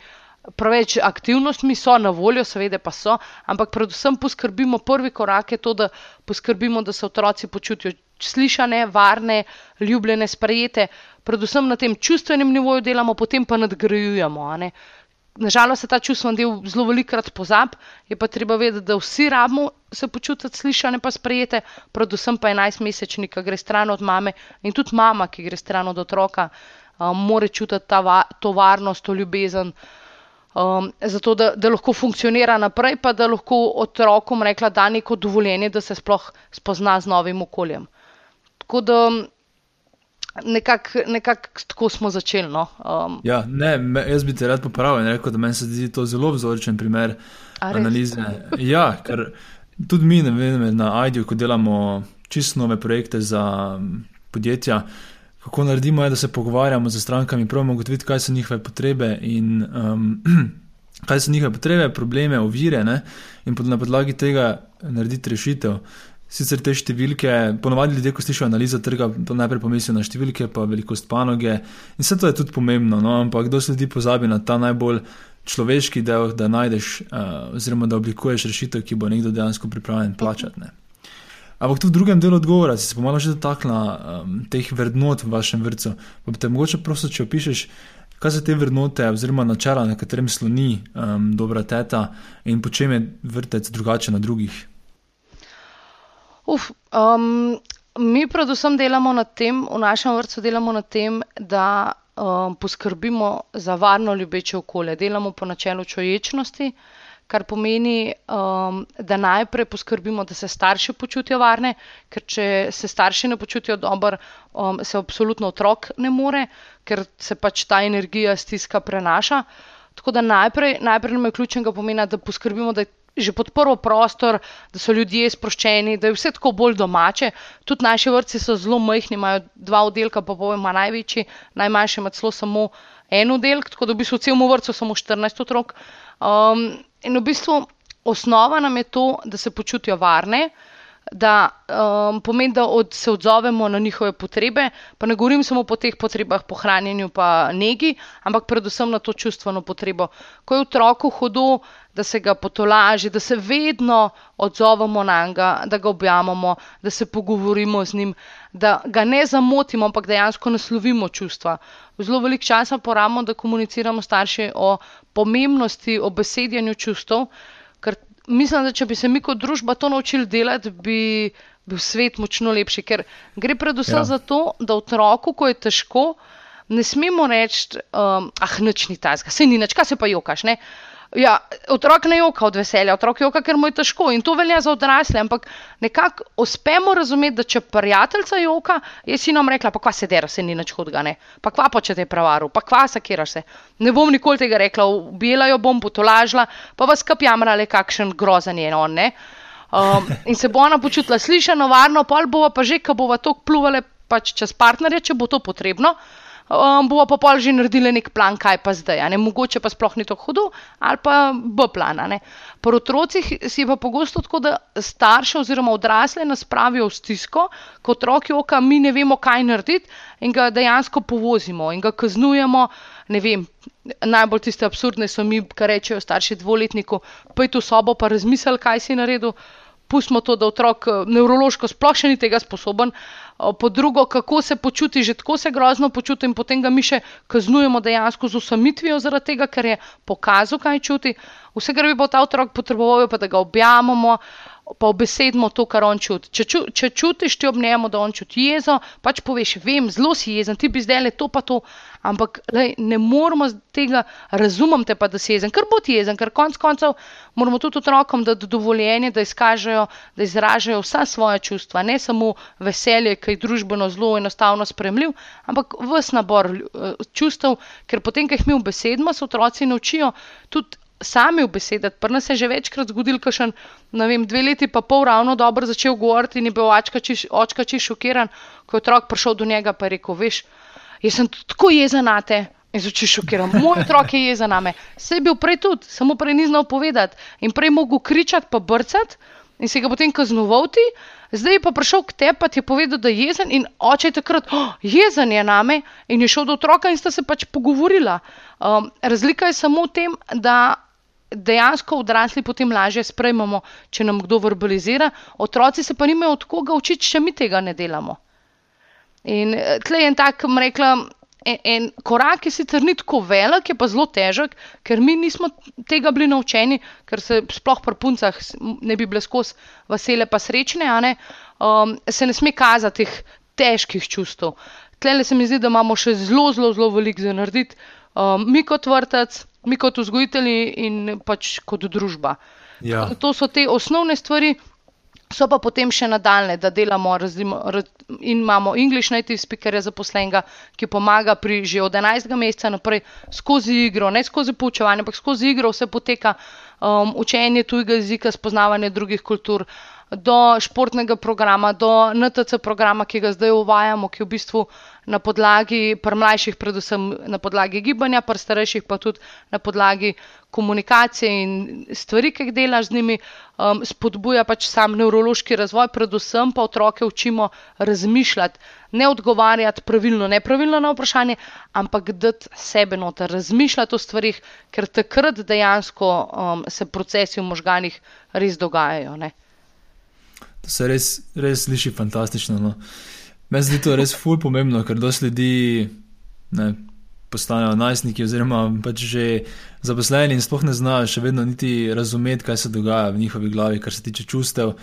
preveč aktivnostmi, so na voljo, seveda pa so, ampak predvsem poskrbimo, prvi korak je to, da poskrbimo, da se otroci počutijo slišane, varne, ljubljene, sprejete. Predvsem na tem čustvenem nivoju delamo, potem pa nadgrajujemo. a ne. Nažalost se ta čustveni del zelo velikokrat pozab, je pa treba vedeti, da vsi rabimo se počutiti slišane pa sprejete, predvsem pa 11-mesečnik, ki gre stran od mame in tudi mama, ki gre stran od otroka, mora čutiti ta to varnost, to ljubezen. Um, zato, da, da lahko funkcionira naprej, pa da lahko otrokom rekla, da neko dovoljenje, da se sploh spozna z novim okoljem. Tako da nekako nekak tako smo začeli. No. Um, Ja, ne, me, jaz bi te rad popravil in rekel, da meni se zdi to zelo vzorčen primer analize. Ja, ker tudi mi, ne vem, na IDU, ko delamo čisto nove projekte za podjetja, kako naredimo, je, da se pogovarjamo z strankami, pravimo ugotoviti, kaj so njihove potrebe in um, kaj so njihove potrebe, probleme, ovire ne? in na podlagi tega narediti rešitev. Sicer te številke, ponovadi ljudje, ko slišijo analizo trga, to najprej pomislijo na številke, pa velikost panoge. In vse to je tudi pomembno, no? ampak kdo se ljudi pozabi na ta najbolj človeški del, da najdeš, uh, oziroma da oblikuješ rešitev, ki bo nekdo dejansko pripravljen plačati. Ne? Ampak tu v drugem delu odgovora si se pomalo že dotaknila um, teh vrednot v vašem vrtu. Pa bi te mogoče prosil, če opišeš, kaj so te vrednote oziroma načela, na katerem sloni um, dobra teta in po čem je vrtec drugačen od drugih. Uf, um, mi predvsem delamo na tem, v našem vrtu delamo na tem, da um, poskrbimo za varno ljubeče okolje. Delamo po načelu čoječnosti, kar pomeni, um, da najprej poskrbimo, da se starši počutijo varne, ker če se starši ne počutijo dobro, um, se absolutno otrok ne more, ker se pač ta energija stiska prenaša. Tako da najprej, najprej nam je ključnega pomena, da poskrbimo, da je že podprl prostor, da so ljudje sproščeni, da je vse tako bolj domače. Tudi naši vrtci so zelo majhni, imajo dva oddelka, pa povem, največji, najmanjši ima celo samo en oddelek, tako da v bistvu v celem vrtu samo 14 otrok. Um, in v bistvu osnova nam je to, da se počutijo varne da um, pomeni, da od, se odzovemo na njihove potrebe, pa ne govorim samo po teh potrebah, po hranjenju, pa negi, ampak predvsem na to čustveno potrebo. Ko je otroku hudo, da se ga potolaži, da se vedno odzovemo na njega, da ga objamemo, da se pogovorimo z njim, da ga ne zamotimo, ampak dejansko naslovimo čustva. Zelo veliko časa porabimo, da komuniciramo starši o pomembnosti obesedjanju čustev mislim, da če bi se mi kot družba to naučili delati, bi bil svet močno lepši. Ker gre predvsem ja. za to, da otroku, ko je težko, ne smemo reči, um, ah, nič ni tajska, se ni nič, kaj se pa jokaš. Ne? Ja, otrok ne joka od veselja, otrok joka, ker mu je težko in to velja za odrasle. Ampak nekako uspemo razumeti, da če prijateljica joka, je si nam rekla, pa kva se dera, se ni nič hudega, ne. Pa kva počete pravaru, pa kva sakiraš se. Ne bom nikoli tega rekla, ubila jo bom, potolažila, pa vas kapjamrale, kakšen grozen je on, ne. Um, in se bo ona počutila slišano, varno, pol bova pa že, ko bova tok pluvale pač čez partnerje, če bo to potrebno um, bomo pa pol že naredili nek plan, kaj pa zdaj. Ne? Mogoče pa sploh ni tako hudo, ali pa bo plan. Pri otrocih si pa pogosto tako, da starše oziroma odrasle nas pravijo v stisko, kot otroki oka, mi ne vemo, kaj narediti in ga dejansko povozimo in ga kaznujemo. Ne vem, najbolj tiste absurdne so mi, kar rečejo starši dvoletniku, pojdi v sobo pa razmisli, kaj si naredil pustimo to, da otrok eh, nevrološko sploh še ni tega sposoben, eh, po drugo, kako se počuti, že tako se grozno počuti in potem ga mi še kaznujemo dejansko z usamitvijo zaradi tega, ker je pokazal, kaj čuti. Vse, kar bi pa ta otrok potreboval, je pa da ga objamemo, pa obesedimo to, kar on čuti. Če, ču, če čutiš ti ob njemu, da on čuti jezo, pač poveš, vem, zelo si jezen, ti bi zdaj le to pa to, ampak lej, ne moramo tega, razumem te pa, da si jezen, ker bo ti jezen, ker konc koncev moramo tudi otrokom dati dovoljenje, da izkažejo, da izražajo vsa svoja čustva, ne samo veselje, ki je družbeno zelo enostavno spremljiv, ampak vse nabor uh, čustev, ker potem, ko jih mi v besedma, se otroci naučijo tudi sami obesedati. Prvo se je že večkrat zgodil, ko še dve leti pa pol ravno dobro začel govoriti in je bil očka čiš šokiran, ko je otrok prišel do njega in rekel: Veš, jaz sem tako jezen na te. In začel šokirati, moj otrok je jezen na me. Se je bil prej tudi, samo prej ni znal povedati in prej mogel kričati, pa brcati in se ga potem kaznoval ti, zdaj je pa prišel k tebi, pa ti je povedal, da je jezen in oče je takrat, oh, jezen je na me in je šel do otroka in sta se pač pogovorila. Um, razlika je samo v tem, da dejansko odrasli potem lažje sprejmemo, če nam kdo verbalizira, otroci se pa nimajo od koga učiti, če mi tega ne delamo. In eh, tle je en tak, rekla, en, en korak, ki sicer ni tako velik, je pa zelo težek, ker mi nismo tega bili naučeni, ker se sploh pri puncah ne bi bile skozi vesele pa srečne, ne, um, se ne sme kazati teh težkih čustev. Tle se mi zdi, da imamo še zelo, zelo, zelo veliko za narediti. Um, mi kot vrtec, mi kot vzgojitelji in pač kot družba. Ja. To so te osnovne stvari. So pa potem še nadaljne, da delamo in imamo English native speakerja zaposlenega, ki pomaga pri že od 11. meseca naprej skozi igro, ne skozi poučevanje, ampak skozi igro vse poteka um, učenje tujega jezika, spoznavanje drugih kultur, do športnega programa, do NTC programa, ki ga zdaj uvajamo, ki v bistvu na podlagi, pri mlajših, predvsem na podlagi gibanja, pri starejših pa tudi na podlagi komunikacije in stvari, ki jih delaš z njimi, um, spodbuja pač sam nevrološki razvoj, predvsem pa otroke učimo razmišljati, ne odgovarjati pravilno, nepravilno na vprašanje, ampak dati sebe noter, razmišljati o stvarih, ker takrat dejansko um, se procesi v možganih res dogajajo. Ne? To se res, res sliši fantastično. No. Meni se zdi to res ful pomembno, ker dosti ljudi ne, postanejo najstniki, oziroma pač že zaposleni in sploh ne znajo še vedno niti razumeti, kaj se dogaja v njihovi glavi, kar se tiče čustev,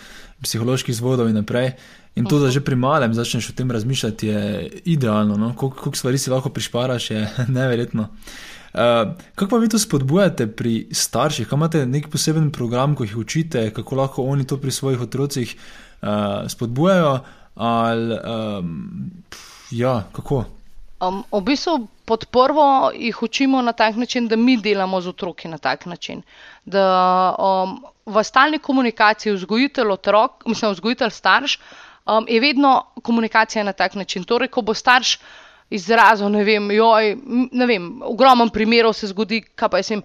psiholoških zvodov in naprej. In to, da že pri malem začneš o tem razmišljati, je idealno. No? Koliko stvari si lahko prišparaš, je neverjetno. Uh, kako pa vi to spodbujate pri starših? Kaj imate nek poseben program, ko jih učite, kako lahko oni to pri svojih otrocih uh, spodbujajo? Ali, um, ja, kako? Um, v bistvu pod prvo jih učimo na tak način, da mi delamo z otroki na tak način. Da um, v stalni komunikaciji vzgojitelj otrok, mislim, vzgojitelj starš, um, je vedno komunikacija na tak način. Torej, ko bo starš izrazil, ne vem, joj, ne vem, ogromen primerov se zgodi, kaj pa jim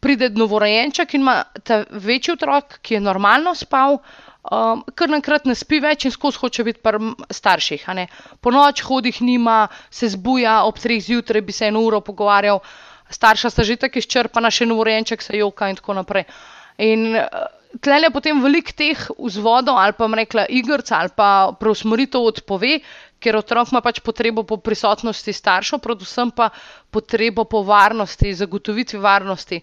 pride novorojenček in ima ta večji otrok, ki je normalno spal. Um, ker naenkrat ne spi več in skozi hoče biti pri starših. Po noč hodih nima, se zbuja, ob treh zjutraj bi se eno uro pogovarjal, starša sta že tako izčrpana, še novorojenček se joka in tako naprej. In uh, tle je potem veliko teh vzvodov ali pa rekla igrca ali pa preusmeritev odpove, ker otrok ima pač potrebo po prisotnosti staršev, predvsem pa potrebo po varnosti, zagotovitvi varnosti.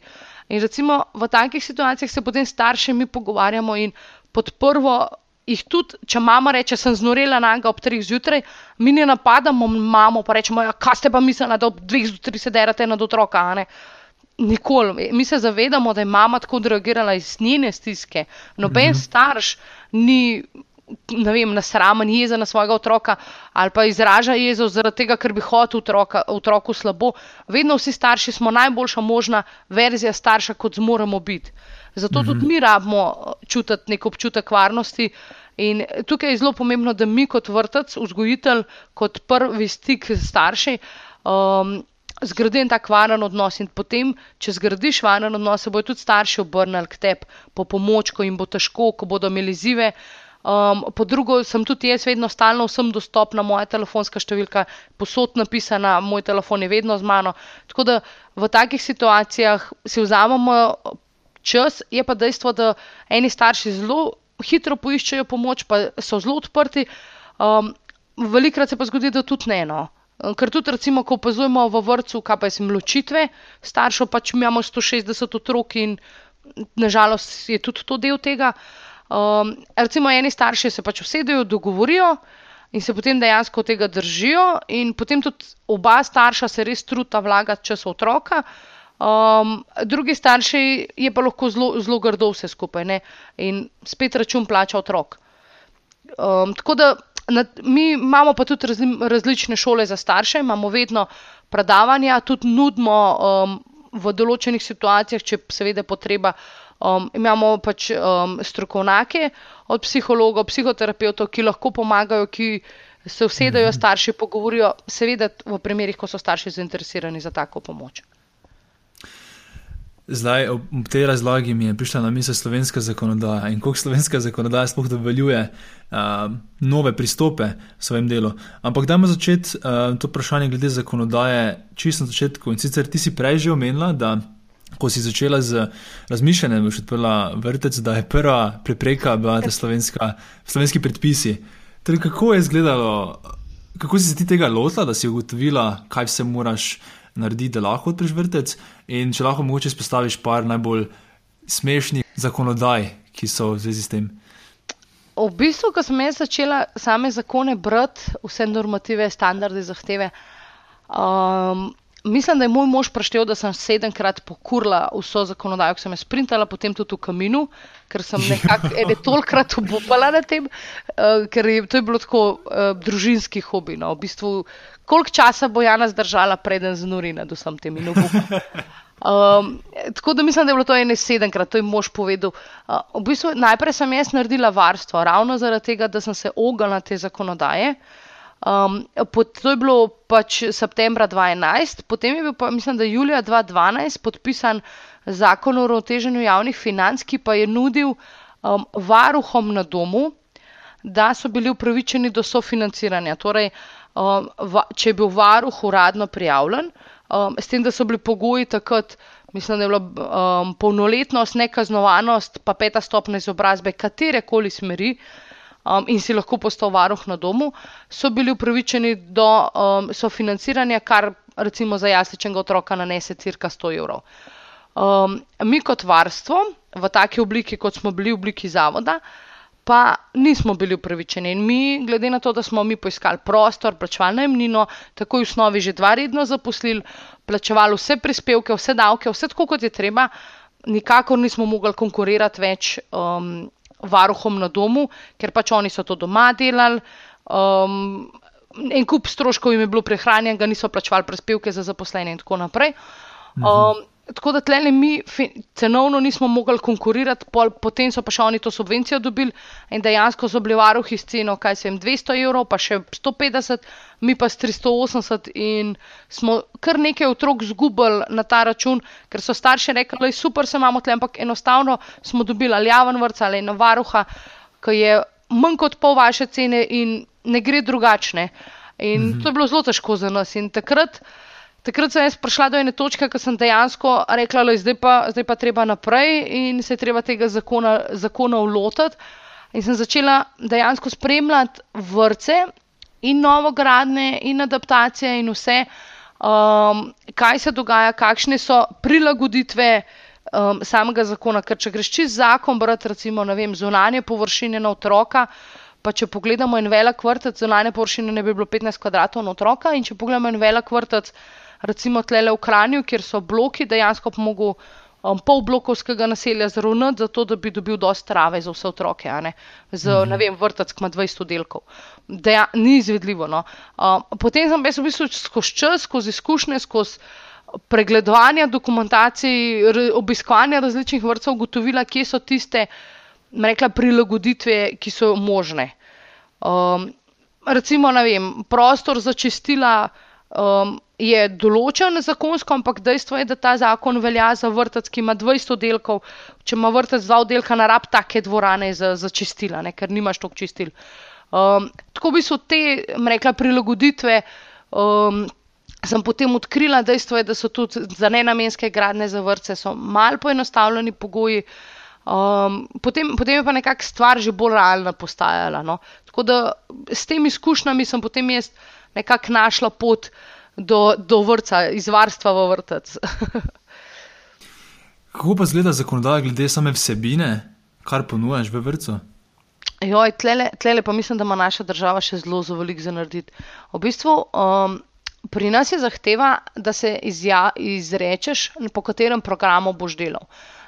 In recimo v takih situacijah se potem starši mi pogovarjamo in pod prvo jih tudi, če mama reče, sem znorela naga ob treh zjutraj, mi ne napadamo mamo, pa rečemo, ja, kaj ste pa mislili, da ob dveh zjutraj se derate nad otroka. Nikoli. Mi se zavedamo, da je mama tako reagirala iz njene stiske. Noben mhm. starš ni. Ne vem, nasramen jeza na svojega otroka ali pa izraža jezo zaradi tega, ker bi hotel otroka, otroku slabo. Vedno vsi starši smo najboljša možna verzija starša, kot zmoremo biti. Zato mhm. tudi mi rabimo čutiti nek občutek varnosti. In tukaj je zelo pomembno, da mi kot vrtec, vzgojitelj, kot prvi stik s starši, um, zgradim tak varen odnos in potem, če zgradiš varen odnos, se bodo tudi starši obrnili k tebi po pomoč, ko jim bo težko, ko bodo imeli zive. Um, po drugo, sem tudi jaz vedno stalno vsem dostopna, moja telefonska številka, posod napisana, moj telefon je vedno z mano. Tako da v takih situacijah si vzamemo čas, je pa dejstvo, da eni starši zelo hitro poiščejo pomoč, pa so zelo odprti. Um, Velikrat se pa zgodi, da tudi ne eno. Ker tudi, recimo, ko opazujemo v vrtu, kaj pa je ločitve, staršev pač imamo 160 otrok in nažalost je tudi to del tega. Um, recimo, eni starši se pač usedejo, dogovorijo in se potem dejansko tega držijo, in potem tudi oba starša se res truta vlagati čas otroka. Um, drugi starši je pa lahko zelo grdo vse skupaj ne? in spet račun plača otrok. Um, tako da Na, mi imamo pa tudi razli, različne šole za starše, imamo vedno predavanja, tudi nudimo um, v določenih situacijah, če seveda potreba. Um, imamo pač um, strokovnjake, od psihologov, psihoterapevtov, ki lahko pomagajo, ki se usedajo mhm. starši, pogovorijo, seveda v primerih, ko so starši zainteresirani za tako pomoč. Zdaj, ob tej razlagi mi je prišla na misel slovenska zakonodaja in kako slovenska zakonodaja sploh dovoljuje uh, nove pristope v svojem delu. Ampak dajmo začeti uh, to vprašanje glede zakonodaje čisto na začetku. In sicer ti si prej že omenila, da ko si začela z razmišljanjem, boš odprla vrtec, da je prva prepreka bila ta slovenska, slovenski predpisi. Torej, kako je izgledalo, kako si se ti tega lotila, da si ugotovila, kaj vse moraš naredi, da lahko odpreš vrtec. In če lahko mogoče izpostaviš par najbolj smešnih zakonodaj, ki so v zvezi s tem. V bistvu, ko sem jaz začela same zakone brati, vse normative, standarde, zahteve, um, mislim, da je moj mož preštel, da sem sedemkrat pokurila vso zakonodajo, ki sem jo sprintala, potem tudi v kaminu, ker sem nekako ene tolkrat obupala na tem, uh, ker je, to je bilo tako uh, družinski hobi. No. V bistvu, koliko časa bo Jana zdržala, preden znori nad vsem tem in obupa. Um, tako da mislim, da je bilo to ene sedemkrat, to je mož povedal. Uh, v bistvu, najprej sem jaz naredila varstvo, ravno zaradi tega, da sem se ogala te zakonodaje. Pot, to je bilo pač septembra 2011, potem je bil pa, mislim, da julija 2012 podpisan zakon o uravnoteženju javnih financ, ki pa je nudil um, varuhom na domu, da so bili upravičeni do sofinanciranja. Torej, um, va, če je bil varuh uradno prijavljen, um, s tem, da so bili pogoji takrat. Mislim, da je bila um, polnoletnost, nekaznovanost, pa peta stopnja izobrazbe, katere koli smeri, um, in si lahko postal varuh na domu, so bili upravičeni do um, sofinanciranja, kar recimo za jasličnega otroka nanese cirka 100 evrov. Um, mi kot varstvo v taki obliki, kot smo bili v obliki zavoda, pa nismo bili upravičeni. In mi, glede na to, da smo mi poiskali prostor, plačevali najemnino, tako v osnovi že dva redno zaposlili, plačevali vse prispevke, vse davke, vse tako, kot je treba, nikakor nismo mogli konkurirati več um, varuhom na domu, ker pač oni so to doma delali. Um, en kup stroškov jim je bilo prehranjenega, niso plačevali prispevke za zaposlene in tako naprej. Um, tako da tle mi cenovno nismo mogli konkurirati, pol, potem so pa še oni to subvencijo dobili in dejansko so bili varuhi s ceno, kaj se jim 200 evrov, pa še 150, mi pa s 380 in smo kar nekaj otrok zgubili na ta račun, ker so starši rekli, da je super, se imamo tle, ampak enostavno smo dobili ali javen vrca ali eno varuha, ki je manj kot pol vaše cene in ne gre drugačne. In -hmm. to je bilo zelo težko za nas. In takrat, takrat sem jaz prišla do ene točke, ko sem dejansko rekla, da zdaj pa, zdaj pa treba naprej in se je treba tega zakona, zakona ulotiti. In sem začela dejansko spremljati vrce in novogradne in adaptacije in vse, um, kaj se dogaja, kakšne so prilagoditve. Um, samega zakona, ker če greš čez zakon, brati recimo, vem, zunanje površine na otroka, uh, Pa če pogledamo en velik vrtec, zunanje površine ne bi bilo 15 kvadratov na otroka. In če pogledamo en velik vrtec, recimo tlele v Kranju, kjer so bloki, dejansko pa mogo um, pol blokovskega naselja zravnati, zato da bi dobil dosti trave za vse otroke. Ne? Z, mhm. ne vem, vrtec, ki ima 20 oddelkov. Deja, ni izvedljivo. No? Um, potem sem jaz v bistvu skozi čas, skozi izkušnje, skozi. Pregledovanja dokumentacij, obiskovanja različnih vrtcev, ugotovila, kje so tiste rekla, prilagoditve, ki so možne. Um, recimo, vem, prostor za čistila um, je določen zakonsko, ampak dejstvo je, da ta zakon velja za vrtec, ki ima 20 oddelkov. Če ima vrtec dva oddelka, na rab take dvorane za, za čistila, ne, ker nimaš toliko čistil. Um, tako bi so te, rekla, prilagoditve. Um, Sem potem odkrila dejstvo, je, da so tudi za nenamenske gradne za vrtce malo poenostavljeni pogoji, uh, Um, potem, potem je pa nekako stvar že bolj realna postajala. No? Tako da s temi izkušnjami sem potem jaz nekako našla pot do, do vrca, iz varstva v vrtec. Kako pa zgleda zakonodaja glede same vsebine, kar ponujaš v vrtu? Joj, tlele, tlele pa mislim, da ima naša država še zelo zelo veliko za narediti. V bistvu um, pri nas je zahteva, da se izja, izrečeš, po katerem programu boš delal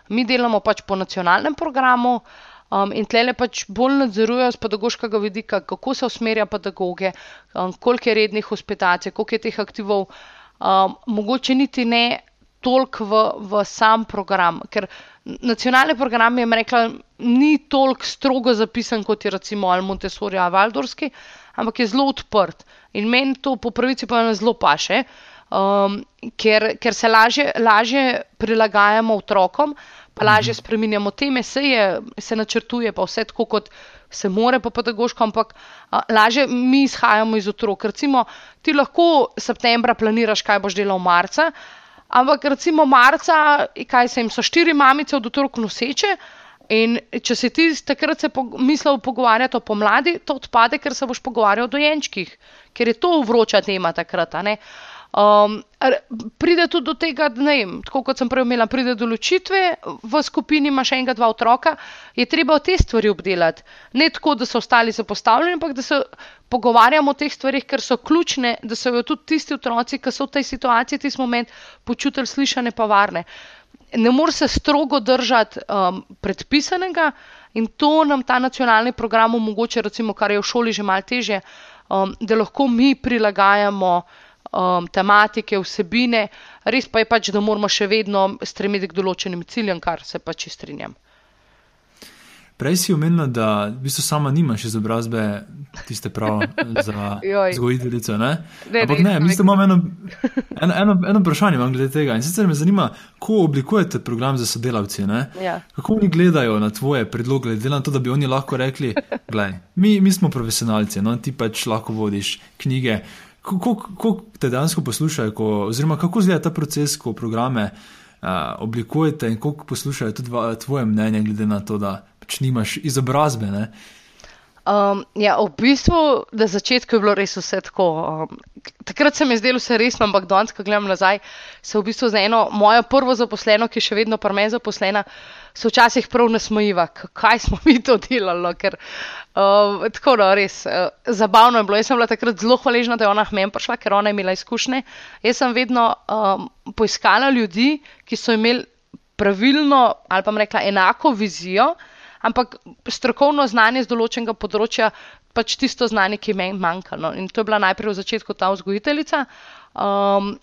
mi delamo pač po nacionalnem programu. Um, in tle pač bolj nadzorujejo z pedagoškega vidika, kako se usmerja pedagoge, um, koliko je rednih hospitacij, koliko je teh aktivov, um, mogoče niti ne toliko v, v sam program. Ker nacionalni program je rekla, ni toliko strogo zapisan kot je recimo Montessori ali Valdorski, ampak je zelo odprt. In meni to po pravici pa ne zelo paše, um, ker, ker se lažje, lažje prilagajamo otrokom pa lažje spremenjamo teme, se, je, se načrtuje, pa vse tako, kot se more, pa pedagoško, ampak a, lažje mi izhajamo iz otrok. Recimo, ti lahko septembra planiraš, kaj boš delal marca, ampak recimo marca, kaj se jim so štiri mamice od otrok noseče. In če se ti takrat se mislil pogovarjati o pomladi, to odpade, ker se boš pogovarjal o dojenčkih, ker je to vroča tema takrat. Uh, Um, pride tudi do tega, da, vem, tako kot sem prej omenila, pride do ločitve v skupini, ima še enega, dva otroka, je treba te stvari obdelati. Ne tako, da so ostali zapostavljeni, ampak da se pogovarjamo o teh stvarih, ker so ključne, da so jo tudi tisti otroci, ki so v tej situaciji, tisti moment, počutili slišane, pa varne. Ne more se strogo držati um, predpisanega in to nam ta nacionalni program omogoča, recimo, kar je v šoli že malo teže, um, da lahko mi prilagajamo um, tematike, vsebine, res pa je pač, da moramo še vedno stremeti k določenim ciljem, kar se pač strinjam. Prej si omenila, da v bistvu sama nimaš izobrazbe, tiste prav za vzgojiteljico. Ne? Ne, Ampak ne, ne, mislim, imam eno, eno, eno, eno vprašanje glede tega. In sicer me zanima, kako oblikujete program za sodelavce. Ja. Kako oni gledajo na tvoje predloge, glede na to, da bi oni lahko rekli, da mi, mi smo profesionalci, no? ti pač lahko vodiš knjige kako te dejansko poslušajo, ko, oziroma kako izgleda ta proces, ko programe uh, oblikujete in kako poslušajo tudi tvoje mnenje, glede na to, da pač nimaš izobrazbe. Ne? Um, ja, v bistvu, na začetku je bilo res vse tako. Um, takrat se mi je zdelo vse resno, ampak danes, ko gledam nazaj, se v bistvu za eno mojo prvo zaposleno, ki je še vedno pri meni zaposlena, se včasih prav nasmojiva, kaj smo mi to delali. No, ker, uh, tako no, res uh, zabavno je bilo. Jaz sem bila takrat zelo hvaležna, da je ona meni prišla, ker ona je imela izkušnje. Jaz sem vedno um, poiskala ljudi, ki so imeli pravilno ali pa rekla enako vizijo ampak strokovno znanje z določenega področja, pač tisto znanje, ki meni manjka. No. In to je bila najprej v začetku ta vzgojiteljica. Um,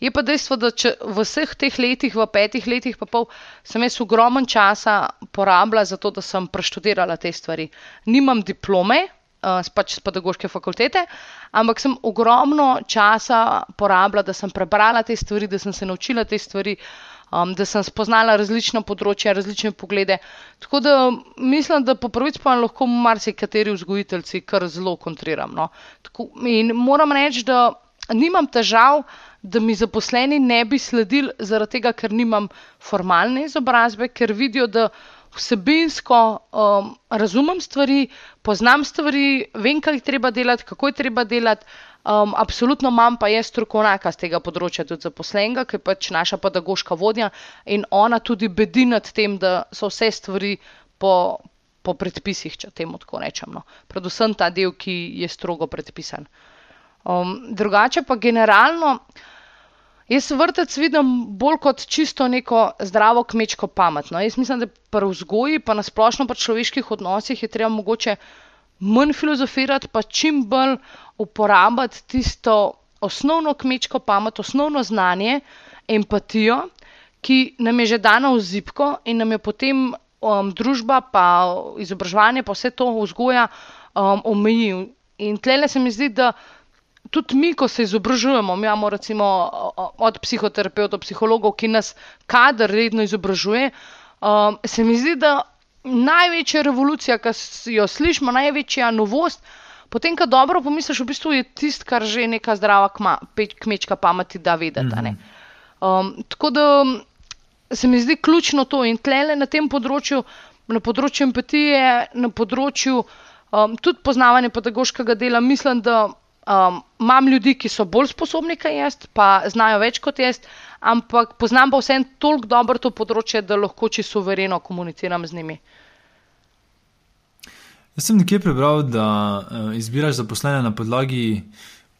je pa dejstvo, da če v vseh teh letih, v petih letih, pa pol, sem jaz ogromen časa porabila za to, da sem preštudirala te stvari. Nimam diplome, uh, pač z pedagoške fakultete, ampak sem ogromno časa porabila, da sem prebrala te stvari, da sem se naučila te stvari. Um, da sem spoznala različna področja, različne poglede. Tako da mislim, da po prvič pa lahko marsikateri vzgojiteljci kar zelo kontriram. No. Tako, in moram reči, da nimam težav, da mi zaposleni ne bi sledili, zaradi tega, ker nimam formalne izobrazbe, ker vidijo, da vsebinsko um, razumem stvari, poznam stvari, vem, kaj treba delati, kako je treba delati. Um, absolutno imam pa jaz strokovnjaka z tega področja, tudi zaposlenega, ki je pač naša pedagoška vodja in ona tudi bedi nad tem, da so vse stvari po, po predpisih, če temu tako rečem. No. Predvsem ta del, ki je strogo predpisan. Um, drugače pa generalno. Jaz vrtec vidim bolj kot čisto neko zdravo kmečko pametno. Jaz mislim, da pri vzgoji, pa nasplošno pri človeških odnosih, je treba mogoče manj filozofirati, pa čim bolj uporabljati tisto osnovno kmečko pamet, osnovno znanje, empatijo, ki nam je že dano v zipko in nam je potem um, družba, pa izobraževanje, pa vse to vzgoja um, omeji. In tle se mi zdi, da tudi mi, ko se izobražujemo, imamo recimo od psihoterapeutov, psihologov, ki nas kader redno izobražuje, um, se mi zdi, da največja revolucija, ki jo slišimo, največja novost, potem, ko dobro pomisliš, v bistvu je tisto, kar že neka zdrava kma, kmečka pameti da vedeti. Mm -hmm. um, tako da se mi zdi ključno to in tlele na tem področju, na področju empatije, na področju um, tudi poznavanja pedagoškega dela, mislim, da Um, imam ljudi, ki so bolj sposobni kaj jaz, pa znajo več kot jaz, ampak poznam pa vsem toliko dobro to področje, da lahko čisto suvereno komuniciram z njimi. Jaz sem nekje prebral, da uh, izbiraš zaposlene na podlagi,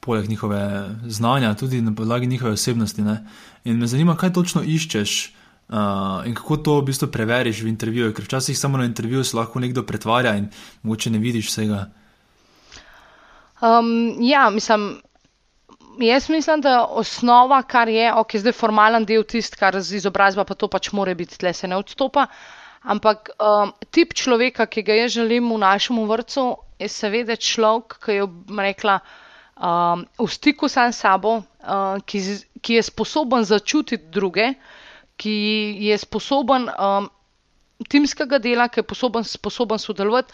poleg njihove znanja, tudi na podlagi njihove osebnosti. Ne? In me zanima, kaj točno iščeš uh, in kako to v bistvu preveriš v intervjuju, ker včasih samo na intervjuju se lahko nekdo pretvarja in mogoče ne vidiš vsega. Um, ja, mislim, jaz mislim, da osnova, kar je, ok, zdaj formalen del tist, kar z izobrazba, pa to pač more biti, tle se ne odstopa. Ampak um, tip človeka, ki ga jaz želim v našem vrtu, je seveda človek, ki je rekla, um, v stiku sam s sabo, um, ki, ki je sposoben začutiti druge, ki je sposoben um, timskega dela, ki je sposoben, sposoben sodelovati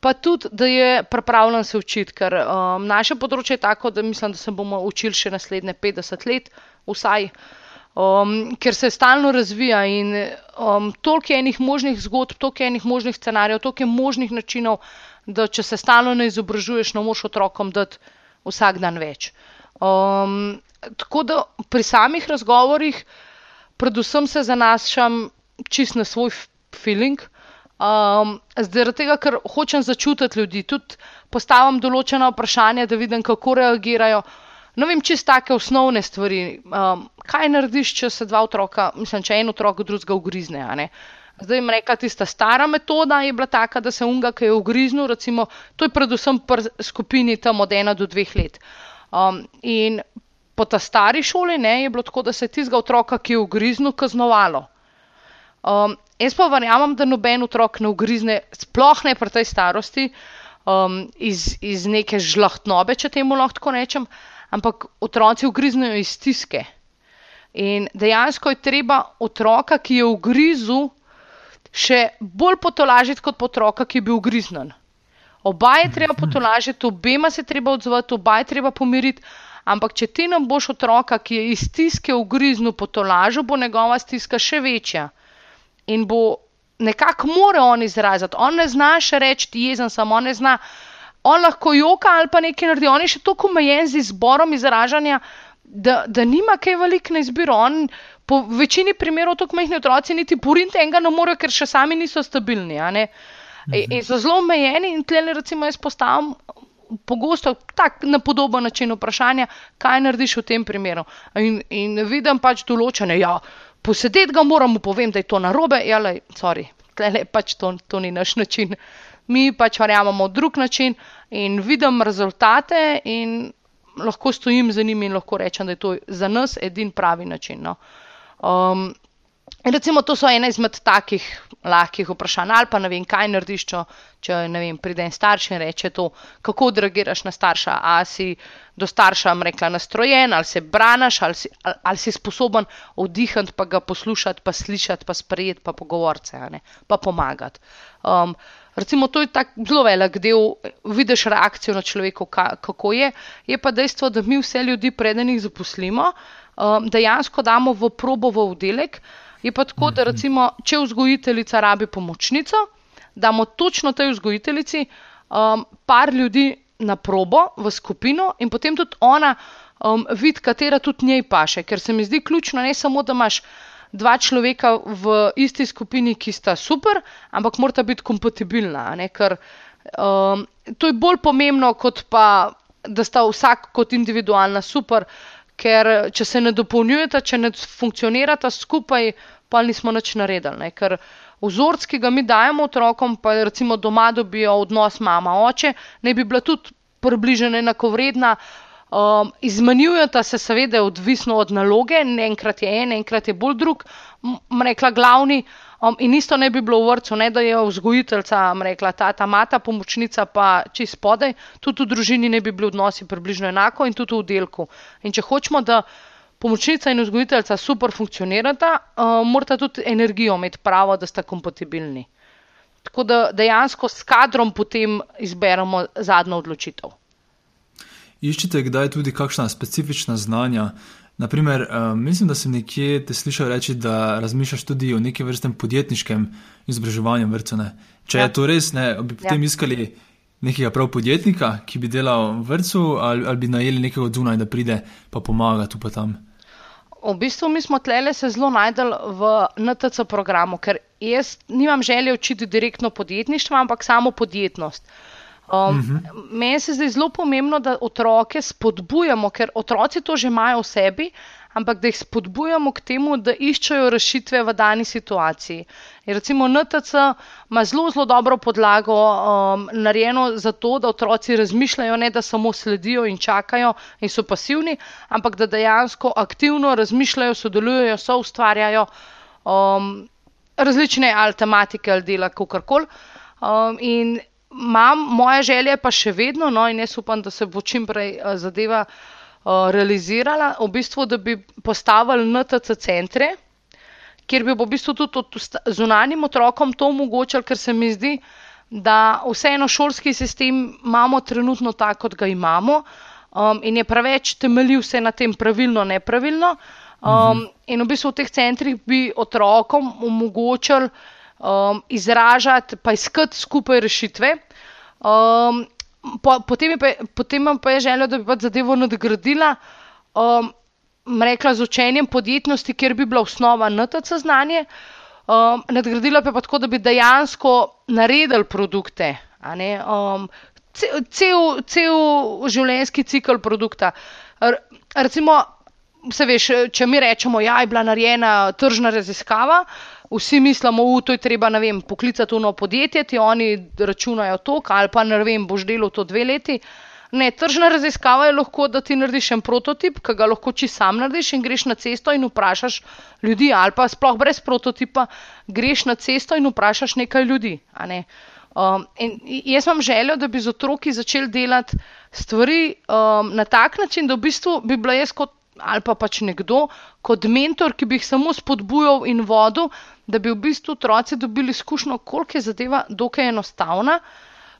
pa tudi, da je pripravljen se učiti, ker um, naše področje je tako, da mislim, da se bomo učili še naslednje 50 let, vsaj, um, ker se stalno razvija in um, toliko je enih možnih zgodb, toliko je enih možnih scenarijev, toliko je možnih načinov, da če se stalno ne izobražuješ, ne moš otrokom dati vsak dan več. Um, tako da pri samih razgovorih, predvsem se zanašam čist na svoj feeling. Um, zaradi tega, ker hočem začutiti ljudi, tudi postavim določena vprašanja, da vidim, kako reagirajo. No, vem, čist take osnovne stvari. Um, kaj narediš, če se dva otroka, mislim, če en otrok drugega ugrizne? Zdaj jim reka, tista stara metoda je bila taka, da se unga, ki je ugriznil, recimo, to je predvsem pri skupini tam od ena do dveh let. Um, in po ta stari šoli ne, je bilo tako, da se je tistega otroka, ki je ugriznil, kaznovalo. Um, jaz pa verjamem, da noben otrok ne ugrizne, sploh ne pri tej starosti, um, iz, iz neke žlahtnobe, če temu lahko rečem, ampak otroci ugriznejo iz stiske. In dejansko je treba otroka, ki je ugrizel, še bolj potolažiti kot otroka, ki je bil ugriznen. Oba je treba potolažiti, obema se treba odzvati, oba je treba pomiriti. Ampak, če ti nam boš otroka, ki je iz stiske ugriznil, potolažil, bo njegova stiska še večja in bo nekako more on izraziti. On ne zna še reči, jezen sem, on ne zna. On lahko joka ali pa nekaj naredi, on je še tako omejen z izborom izražanja, da, da nima kaj veliko na izbiro. On, po večini primerov, tako majhni otroci, niti porinte enega ne morejo, ker še sami niso stabilni. In, in so zelo omejeni in tle, recimo, jaz postavim. Pogosto tako na podoben način vprašanja, kaj narediš v tem primeru. In, in vidim pač določene, ja, posedeti ga moramo, povem, da je to narobe, ja, sorry, tle pač to, to ni naš način. Mi pač verjamemo drug način in vidim rezultate, in lahko stojim za njimi in lahko rečem, da je to za nas edini pravi način. No. Um, recimo, to so ena izmed takih lahkih vprašanj, ali pa ne vem, kaj narediš, če, če vem, pride en starš in reče to, kako odreagiraš na starša. A si do starša, rekla, nastrojen, ali se braniš, ali, ali, ali si sposoben vdihati, pa ga poslušati, pa slišati, pa sprejeti, pa pogovoriti, pa pomagati. Um, recimo, to je tako zelo velik del, vidiš reakcijo na človeka, kako je. Je pa dejstvo, da mi vse ljudi, preden jih zaposlimo, um, dejansko damo v probo v oddelek. Je pa tako, da recimo, če vzgojiteljica rabi pomočnico, damo točno tej vzgojiteljici um, par ljudi na probo v skupino in potem tudi ona um, vidi, katera tudi njej paše. Ker se mi zdi ključno ne samo, da imaš dva človeka v isti skupini, ki sta super, ampak morata biti kompatibilna. Ker um, to je bolj pomembno, kot pa, da sta vsak kot individualna super. Ker če se ne dopolnjujeta, če ne funkcionirata skupaj, pa nismo nič naredili. Ne? Ker vzorc, ki ga mi dajemo otrokom, pa recimo doma dobijo odnos mama-oče, ne bi bila tudi približena enako vredna. Um, izmenjujeta se, seveda, odvisno od naloge, enkrat je en, enkrat je bolj drug, rekla glavni. Um, in isto ne bi bilo v vrtu, ne da je vzgojiteljca, rekla ta, ta mata, pomočnica pa čist spodaj, tudi v družini ne bi bili odnosi približno enako in tudi v oddelku. In če hočemo, da pomočnica in vzgojiteljca super funkcionirata, uh, morata tudi energijo imeti pravo, da sta kompatibilni. Tako da dejansko s kadrom potem izberemo zadnjo odločitev iščete kdaj tudi kakšna specifična znanja. Naprimer, uh, mislim, da sem nekje te slišal reči, da razmišljaš tudi o neki vrsti podjetniškem izobraževanju vrtcev. Če ja. je to res, ne, bi potem ja. iskali nekega prav podjetnika, ki bi delal v vrtu, ali, ali bi najeli nekega od zunaj, da pride pa pomaga tu pa tam. V bistvu mi smo tlele se zelo najdel v NTC programu, ker jaz nimam želje učiti direktno podjetništvo, ampak samo podjetnost. Uh, Um, uh mhm. -huh. Meni se zdi zelo pomembno, da otroke spodbujamo, ker otroci to že imajo v sebi, ampak da jih spodbujamo k temu, da iščejo rešitve v dani situaciji. In recimo NTC ima zelo, zelo dobro podlago um, narejeno za to, da otroci razmišljajo, ne da samo sledijo in čakajo in so pasivni, ampak da dejansko aktivno razmišljajo, sodelujejo, so ustvarjajo um, različne ali tematike ali dela, kako koli. Um, in imam, moja želja pa še vedno, no, in jaz upam, da se bo čim prej uh, zadeva uh, realizirala, v bistvu, da bi postavili NTC centre, kjer bi v bistvu tudi zunanjim otrokom to omogočili, ker se mi zdi, da vseeno šolski sistem imamo trenutno tako, kot ga imamo, um, in je preveč temeljil vse na tem pravilno, nepravilno. Um, mhm. In v bistvu v teh centrih bi otrokom omogočili um, izražati, pa iskati skupaj rešitve. Um, po, potem, pa, potem pa je želja, da bi pač zadevo nadgradila, um, rekla z učenjem podjetnosti, kjer bi bila osnova NTC znanje. Um, nadgradila pa pa tako, da bi dejansko naredili produkte. Um, cel, cel, življenjski cikl produkta. R, recimo, veš, če mi rečemo, da ja, je bila narejena tržna raziskava, vsi mislimo, da to je treba vem, poklicati novo podjetje, ti oni računajo to, ali pa ne vem, boš delal to dve leti. Ne, tržna raziskava je lahko, da ti narediš en prototip, ki ga lahko či sam narediš in greš na cesto in vprašaš ljudi, ali pa sploh brez prototipa, greš na cesto in vprašaš nekaj ljudi. Ne? Um, jaz imam željo, da bi z otroki začeli delati stvari um, na tak način, da v bistvu bi bila jaz kot ali pa pač nekdo kot mentor, ki bi jih samo spodbujal in vodil, da bi v bistvu otroci dobili izkušnjo, koliko je zadeva dokaj enostavna,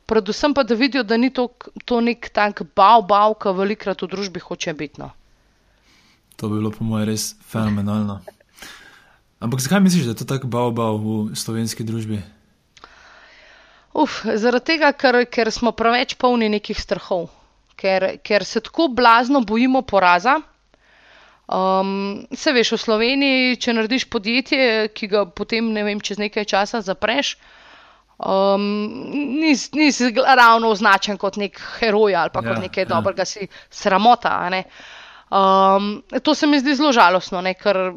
predvsem pa da vidijo, da ni to, to nek tak bav, bav, ki velikrat v družbi hoče biti. No. To bi bilo po mojem res fenomenalno. Ampak zakaj misliš, da je to tako bav, bav v slovenski družbi? Uf, zaradi tega, ker, ker smo preveč polni nekih strahov, ker, ker se tako blazno bojimo poraza. Um, se veš, v Sloveniji, če narediš podjetje, ki ga potem ne vem, čez nekaj časa zapreš, um, nisi nis ravno označen kot nek heroj ali pa ja, kot nekaj ja. dobrega, si sramota. Ne? Um, to se mi zdi zelo žalostno, ne? ker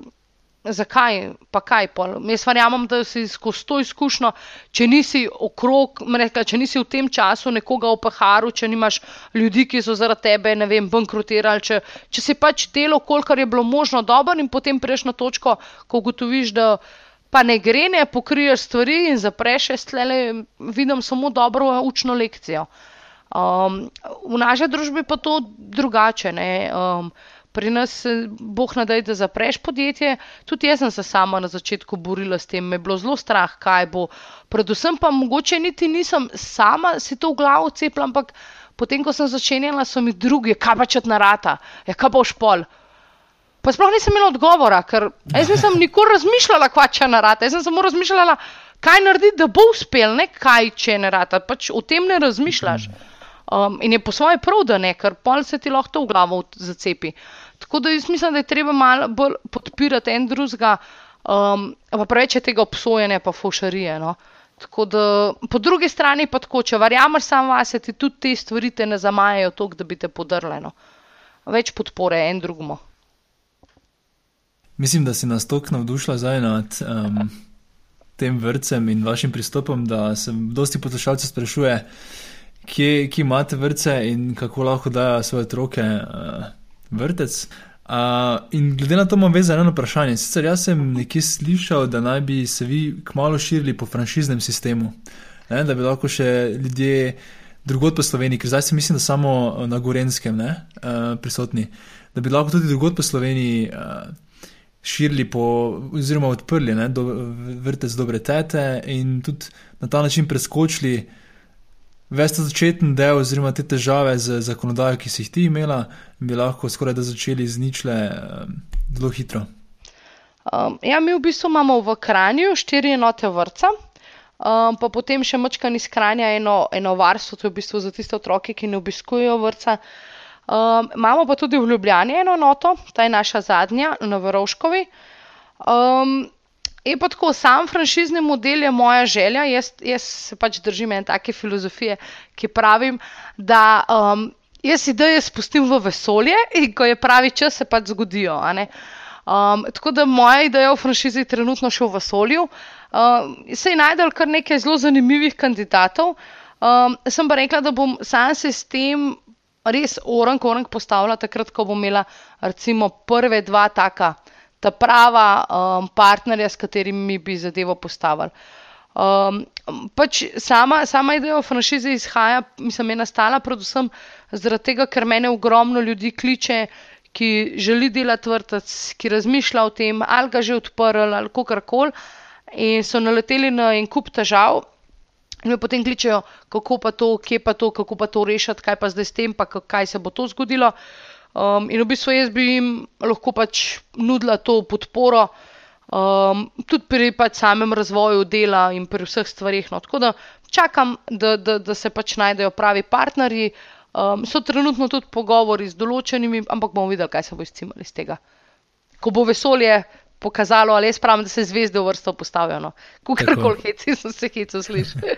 zakaj, pa kaj pol. Jaz verjamem, da si skozi to izkušnjo, če nisi okrog, rekla, če nisi v tem času nekoga v paharu, če nimaš ljudi, ki so zaradi tebe, ne vem, bankrotirali, če, če si pač delo, kolikor je bilo možno dobro in potem prejš na točko, ko ugotoviš, da pa ne gre, ne pokriješ stvari in zapreš, stlele vidim samo dobro učno lekcijo. Um, v naši družbi pa to drugače. Um, pri nas, boh nadej, da zapreš podjetje. Tudi jaz sem se sama na začetku borila s tem, me je bilo zelo strah, kaj bo. Predvsem pa mogoče niti nisem sama si to v glavo cepila, ampak potem, ko sem začenjala, so mi drugi, kaj pa če narata, ja, kaj boš pol. Pa sploh nisem imela odgovora, ker jaz nisem nikoli razmišljala, kaj če narata. Jaz sem samo razmišljala, kaj narediti, da bo uspel, ne kaj če narata. Pač o tem ne razmišljaš. Um, in je po svoje prav, da ne, ker pol se ti lahko v glavo zacepi. Tako da jaz mislim, da je treba malo bolj podpirati en drugega, um, pa preveč je tega obsojanja, pa fušarije. No. Tako da po drugi strani pa tako, če verjameš sam vase, ti tudi te stvari te ne zamajajo toliko, da bi te podrle. No. Več podpore en drugmu. Mislim, da si nas toliko navdušila zdaj nad um, tem vrtcem in vašim pristopom, da se dosti poslušalcev sprašuje, kje, kje imate vrtce in kako lahko dajo svoje otroke uh, vrtec. Uh, in glede na to imam vezano eno vprašanje. Sicer jaz sem nekje slišal, da naj bi se vi kmalo širili po franšiznem sistemu, ne? da bi lahko še ljudje drugot po Sloveniji, ker zdaj se mislim, da samo na Gorenskem ne, uh, prisotni, da bi lahko tudi drugot po Sloveniji uh, širili po, oziroma odprli ne, do, vrtec dobre tete in tudi na ta način preskočili ves ta začetni del, oziroma te težave z zakonodajo, ki si jih ti imela, bi lahko skoraj da začeli z ničle zelo hitro. Um, ja, mi v bistvu imamo v Kranju štiri enote vrca, um, pa potem še močkan iz Kranja eno, eno varstvo, to je v bistvu za tiste otroke, ki ne obiskujejo vrca. Um, imamo pa tudi v Ljubljani eno enoto, ta je naša zadnja, na Varovškovi. Um, Je pa tako, sam franšizni model je moja želja. Jaz, jaz se pač držim ene take filozofije, ki pravim, da um, jaz ideje spustim v vesolje in ko je pravi čas, se pač zgodijo. Um, tako da moja ideja o franšizi je trenutno še v vesolju. Um, se je najdel kar nekaj zelo zanimivih kandidatov. Um, sem pa rekla, da bom sam sistem res orang, orang postavila takrat, ko bom imela recimo prve dva taka ta prava um, partnerja, s katerimi bi zadevo postavili. Um, pač sama, sama ideja o franšizi izhaja, mislim, je nastala predvsem zaradi tega, ker mene ogromno ljudi kliče, ki želi delati vrtec, ki razmišlja o tem, ali ga že odprl ali kako koli, in so naleteli na en kup težav. In me potem kličejo, kako pa to, kje pa to, kako pa to rešiti, kaj pa zdaj s tem, pa kaj se bo to zgodilo. Um, in v bistvu jaz bi jim lahko pač nudila to podporo, um, tudi pri pač samem razvoju dela in pri vseh stvarih. No. Tako da čakam, da, da, da se pač najdejo pravi partnerji. Um, so trenutno tudi pogovori z določenimi, ampak bomo videli, kaj se bo izcimali iz tega. Ko bo vesolje pokazalo, ali jaz pravim, da se zvezde v vrsto postavijo. No. Kukorkoli heci, so se heci slišali.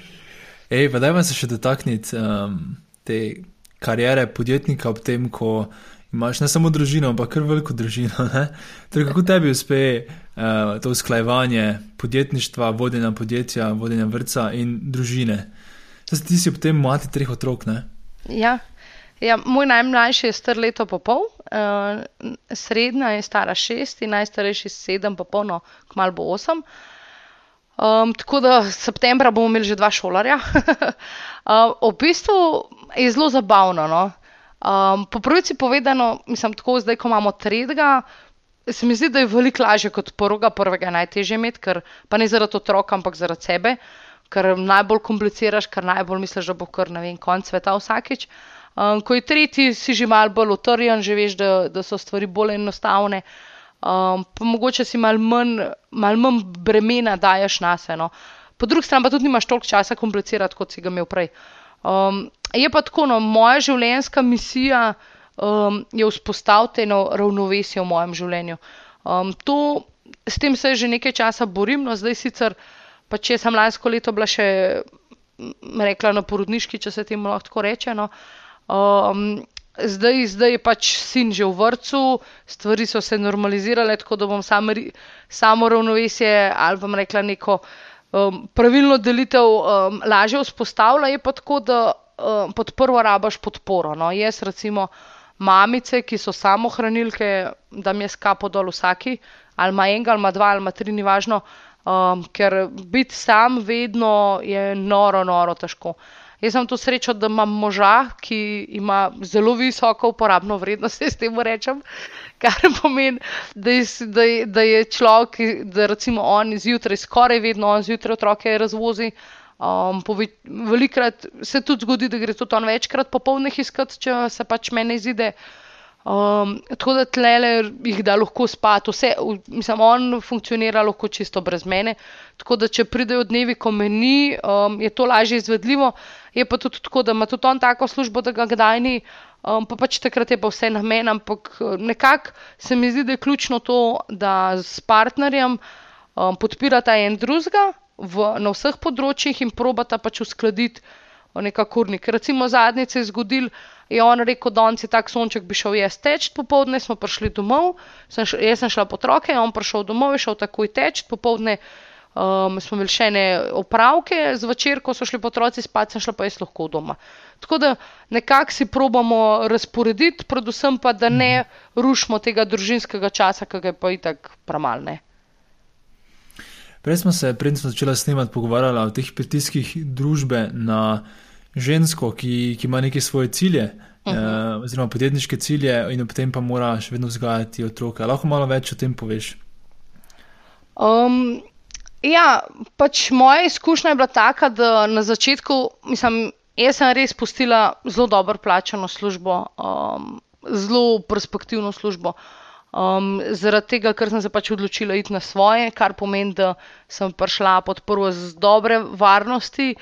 Ej, pa dajmo se še dotakniti um, te karijere podjetnika ob tem, ko imaš ne samo družino, ampak kar veliko družino. Torej, kako tebi uspe uh, to usklajevanje podjetništva, vodenja podjetja, vodenja vrca in družine? Zdaj, ti si ob tem mati treh otrok. Ja. Ja, moj najmlajši je star leto in pol, uh, srednja je stara šest in najstarejši sedem, pa polno, kmalo bo osem. Um, tako da septembra bomo imeli že dva šolarja. uh, v bistvu je zelo zabavno. No? Um, po pravici povedano, mislim, tako zdaj, ko imamo tretjega, se mi zdi, da je veliko lažje kot prvega, prvega najtežje imeti, ker pa ne zaradi otroka, ampak zaradi sebe, ker najbolj kompliciraš, ker najbolj misliš, da bo kar ne vem, konc sveta vsakeč. Um, ko je tretji, si že mal bolj utrjen, že veš, da, da so stvari bolj enostavne. Um, pa mogoče si mal manj, mal manj bremena daješ na sebe. No. Po drugi strani pa tudi nimaš toliko časa komplicirati, kot si ga imel prej. Um, je pa tako, no, moja življenjska misija um, je vzpostaviti eno ravnovesje v mojem življenju. Um, to, s tem se že nekaj časa borim, no zdaj sicer, pa če sem lansko leto bila še rekla na porodniški, če se temu lahko reče. No, um, zdaj, zdaj je pač sin že v vrtu, stvari so se normalizirale, tako da bom sam, samo ravnovesje ali bom rekla neko um, pravilno delitev um, lažje vzpostavila. Je pa tako, da um, pod prvo rabaš podporo. No. Jaz recimo mamice, ki so samohranilke, da mi je skapo dol vsaki, ali ima enega, ali ima dva, ali ima tri, ni važno. Um, ker biti sam vedno je noro, noro težko. Jaz sem to srečo, da imam moža, ki ima zelo visoko uporabno vrednost, s tem rečem, kar pomeni, da je, da je, da je človek, da recimo on zjutraj, skoraj vedno on zjutraj otroke razvozi. Um, velikrat se tudi zgodi, da gre tudi on večkrat popolnih iskati, če se pač meni izide. Um, tako da tlele jih da lahko spati, vse, mislim, on funkcionira lahko čisto brez mene. Tako da, če pridejo dnevi, ko meni, um, je to lažje izvedljivo. Je pa tudi tako, da ima tudi on tako službo, da ga kdaj ni, um, pa pač takrat je pa vse na meni. Ampak nekako se mi zdi, da je ključno to, da s partnerjem um, podpirata en drugega na vseh področjih in probata pač uskladiti nekako urnik. Recimo zadnjič se je zgodil, je on rekel, da je tak sonček bi šel jaz teč, popovdne smo prišli domov, sem šel, jaz sem šla po otroke, on prišel domov, je šel takoj teč, popovdne um, smo imeli še ene opravke, zvečer, ko so šli otroci spat, sem šla pa jaz lahko doma. Tako da nekako si probamo razporediti, predvsem pa, da ne rušimo tega družinskega časa, ki ga je pa itak pramalne. Prej smo se, prej smo začeli snemati, pogovarjali o teh pritiskih družbe na žensko, ki, ki ima neke svoje cilje, uh -huh. eh, oziroma podjetniške cilje, in potem pa mora še vedno vzgajati otroke. Lahko malo več o tem poveš? Um, ja, pač moja izkušnja je bila taka, da na začetku, mislim, jaz sem res pustila zelo dobro plačano službo, um, zelo perspektivno službo. Um, zaradi tega, ker sem se pač odločila iti na svoje, kar pomeni, da sem prišla pod prvo z dobre varnosti,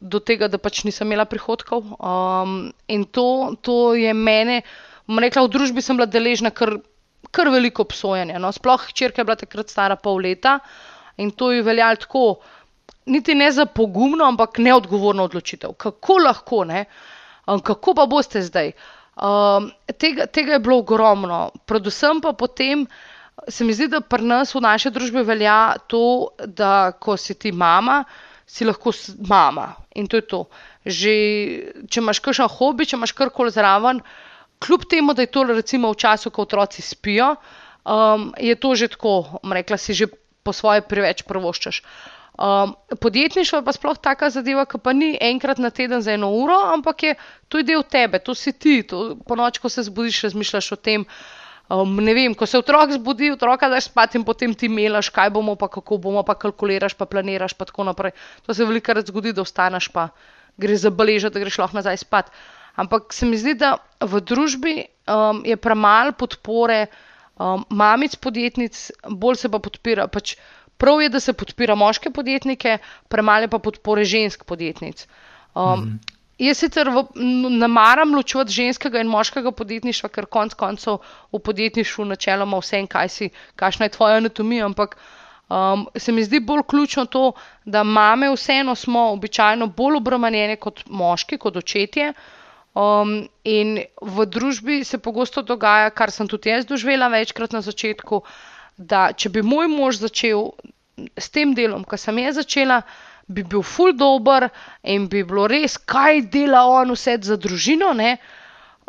do tega, da pač nisem imela prihodkov. Um, in to, to je mene, rekla, v družbi sem bila deležna kar, kar veliko obsojanja. No? Sploh hčerka je bila takrat stara pol leta in to je veljalo tako, niti ne za pogumno, ampak neodgovorno odločitev. Kako lahko, ne? Um, kako pa boste zdaj? Um, tega, tega je bilo ogromno. Predvsem pa potem se mi zdi, da pri nas v naši družbi velja to, da ko si ti mama, si lahko mama in to je to. Že če imaš kakšen hobi, če imaš karkoli zraven, kljub temu, da je to recimo v času, ko otroci spijo, um, je to že tako, rekla si že po svoje preveč prvoščaš. Um, podjetništvo je pa sploh taka zadeva, ki pa ni enkrat na teden za eno uro, ampak je to je del tebe, to si ti. To, po noč, ko se zbudiš, razmišljaš o tem. Um, ne vem, ko se otrok zbudi, otroka daš spat in potem ti melaš, kaj bomo, pa kako bomo, pa kalkuliraš, pa planiraš, pa tako naprej. To se veliko krat zgodi, da ostaneš, pa gre za beleža, da greš lahko nazaj spat. Ampak se mi zdi, da v družbi um, je premalo podpore um, mamic podjetnic, bolj se pa podpira. Pač, Prav je, da se podpira moške podjetnike, premale pa podpore žensk podjetnic. Um, mm -hmm. Jaz sicer ne maram ločevati ženskega in moškega podjetništva, ker konec koncev v podjetništvu načeloma vse en, kaj si, kakšna je tvoja anatomija, ampak um, se mi zdi bolj ključno to, da mame vseeno smo običajno bolj obremenjene kot moški, kot očetje. Um, in v družbi se pogosto dogaja, kar sem tudi jaz doživela večkrat na začetku, da če bi moj mož začel s tem delom, kar sem jaz začela, bi bil ful dobr in bi bilo res, kaj dela on vse za družino.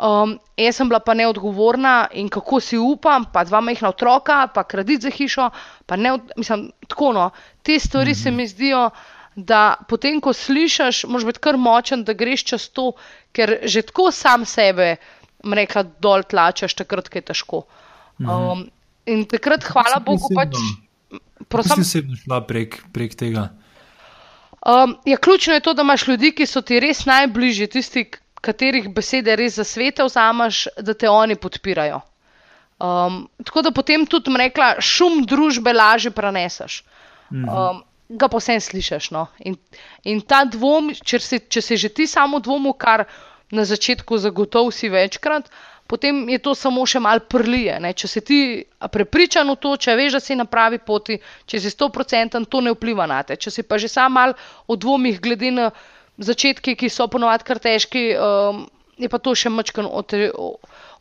Um, jaz sem bila pa neodgovorna in kako si upam, pa dva majhna otroka, pa kredit za hišo, pa ne, mislim, tako no. Te stvari mm -hmm. se mi zdijo, da potem, ko slišiš, moraš biti kar močen, da greš čez to, ker že tako sam sebe, mreka, dol tlačeš, takrat je težko. Um, mm -hmm. In takrat, hvala Bogu, pač. Prosim, se je šla prek, prek tega. Ja, ključno je to, da imaš ljudi, ki so ti res najbližji, tisti, katerih besede res za svete vzamaš, da te oni podpirajo. Um, tako da potem tudi, rekla, šum družbe lažje preneseš. Mhm. Um, ga pa vsem slišiš. No? In, in ta dvom, če si, če si že ti samo dvomu, kar na začetku zagotovi si večkrat, potem je to samo še mal prlije. Ne? Če si ti prepričan v to, če veš, da si na pravi poti, če si sto procenten, to ne vpliva na te. Če si pa že sam mal v dvomih, glede na začetke, ki so ponovadi kar težki, um, je pa to še mačkan ote,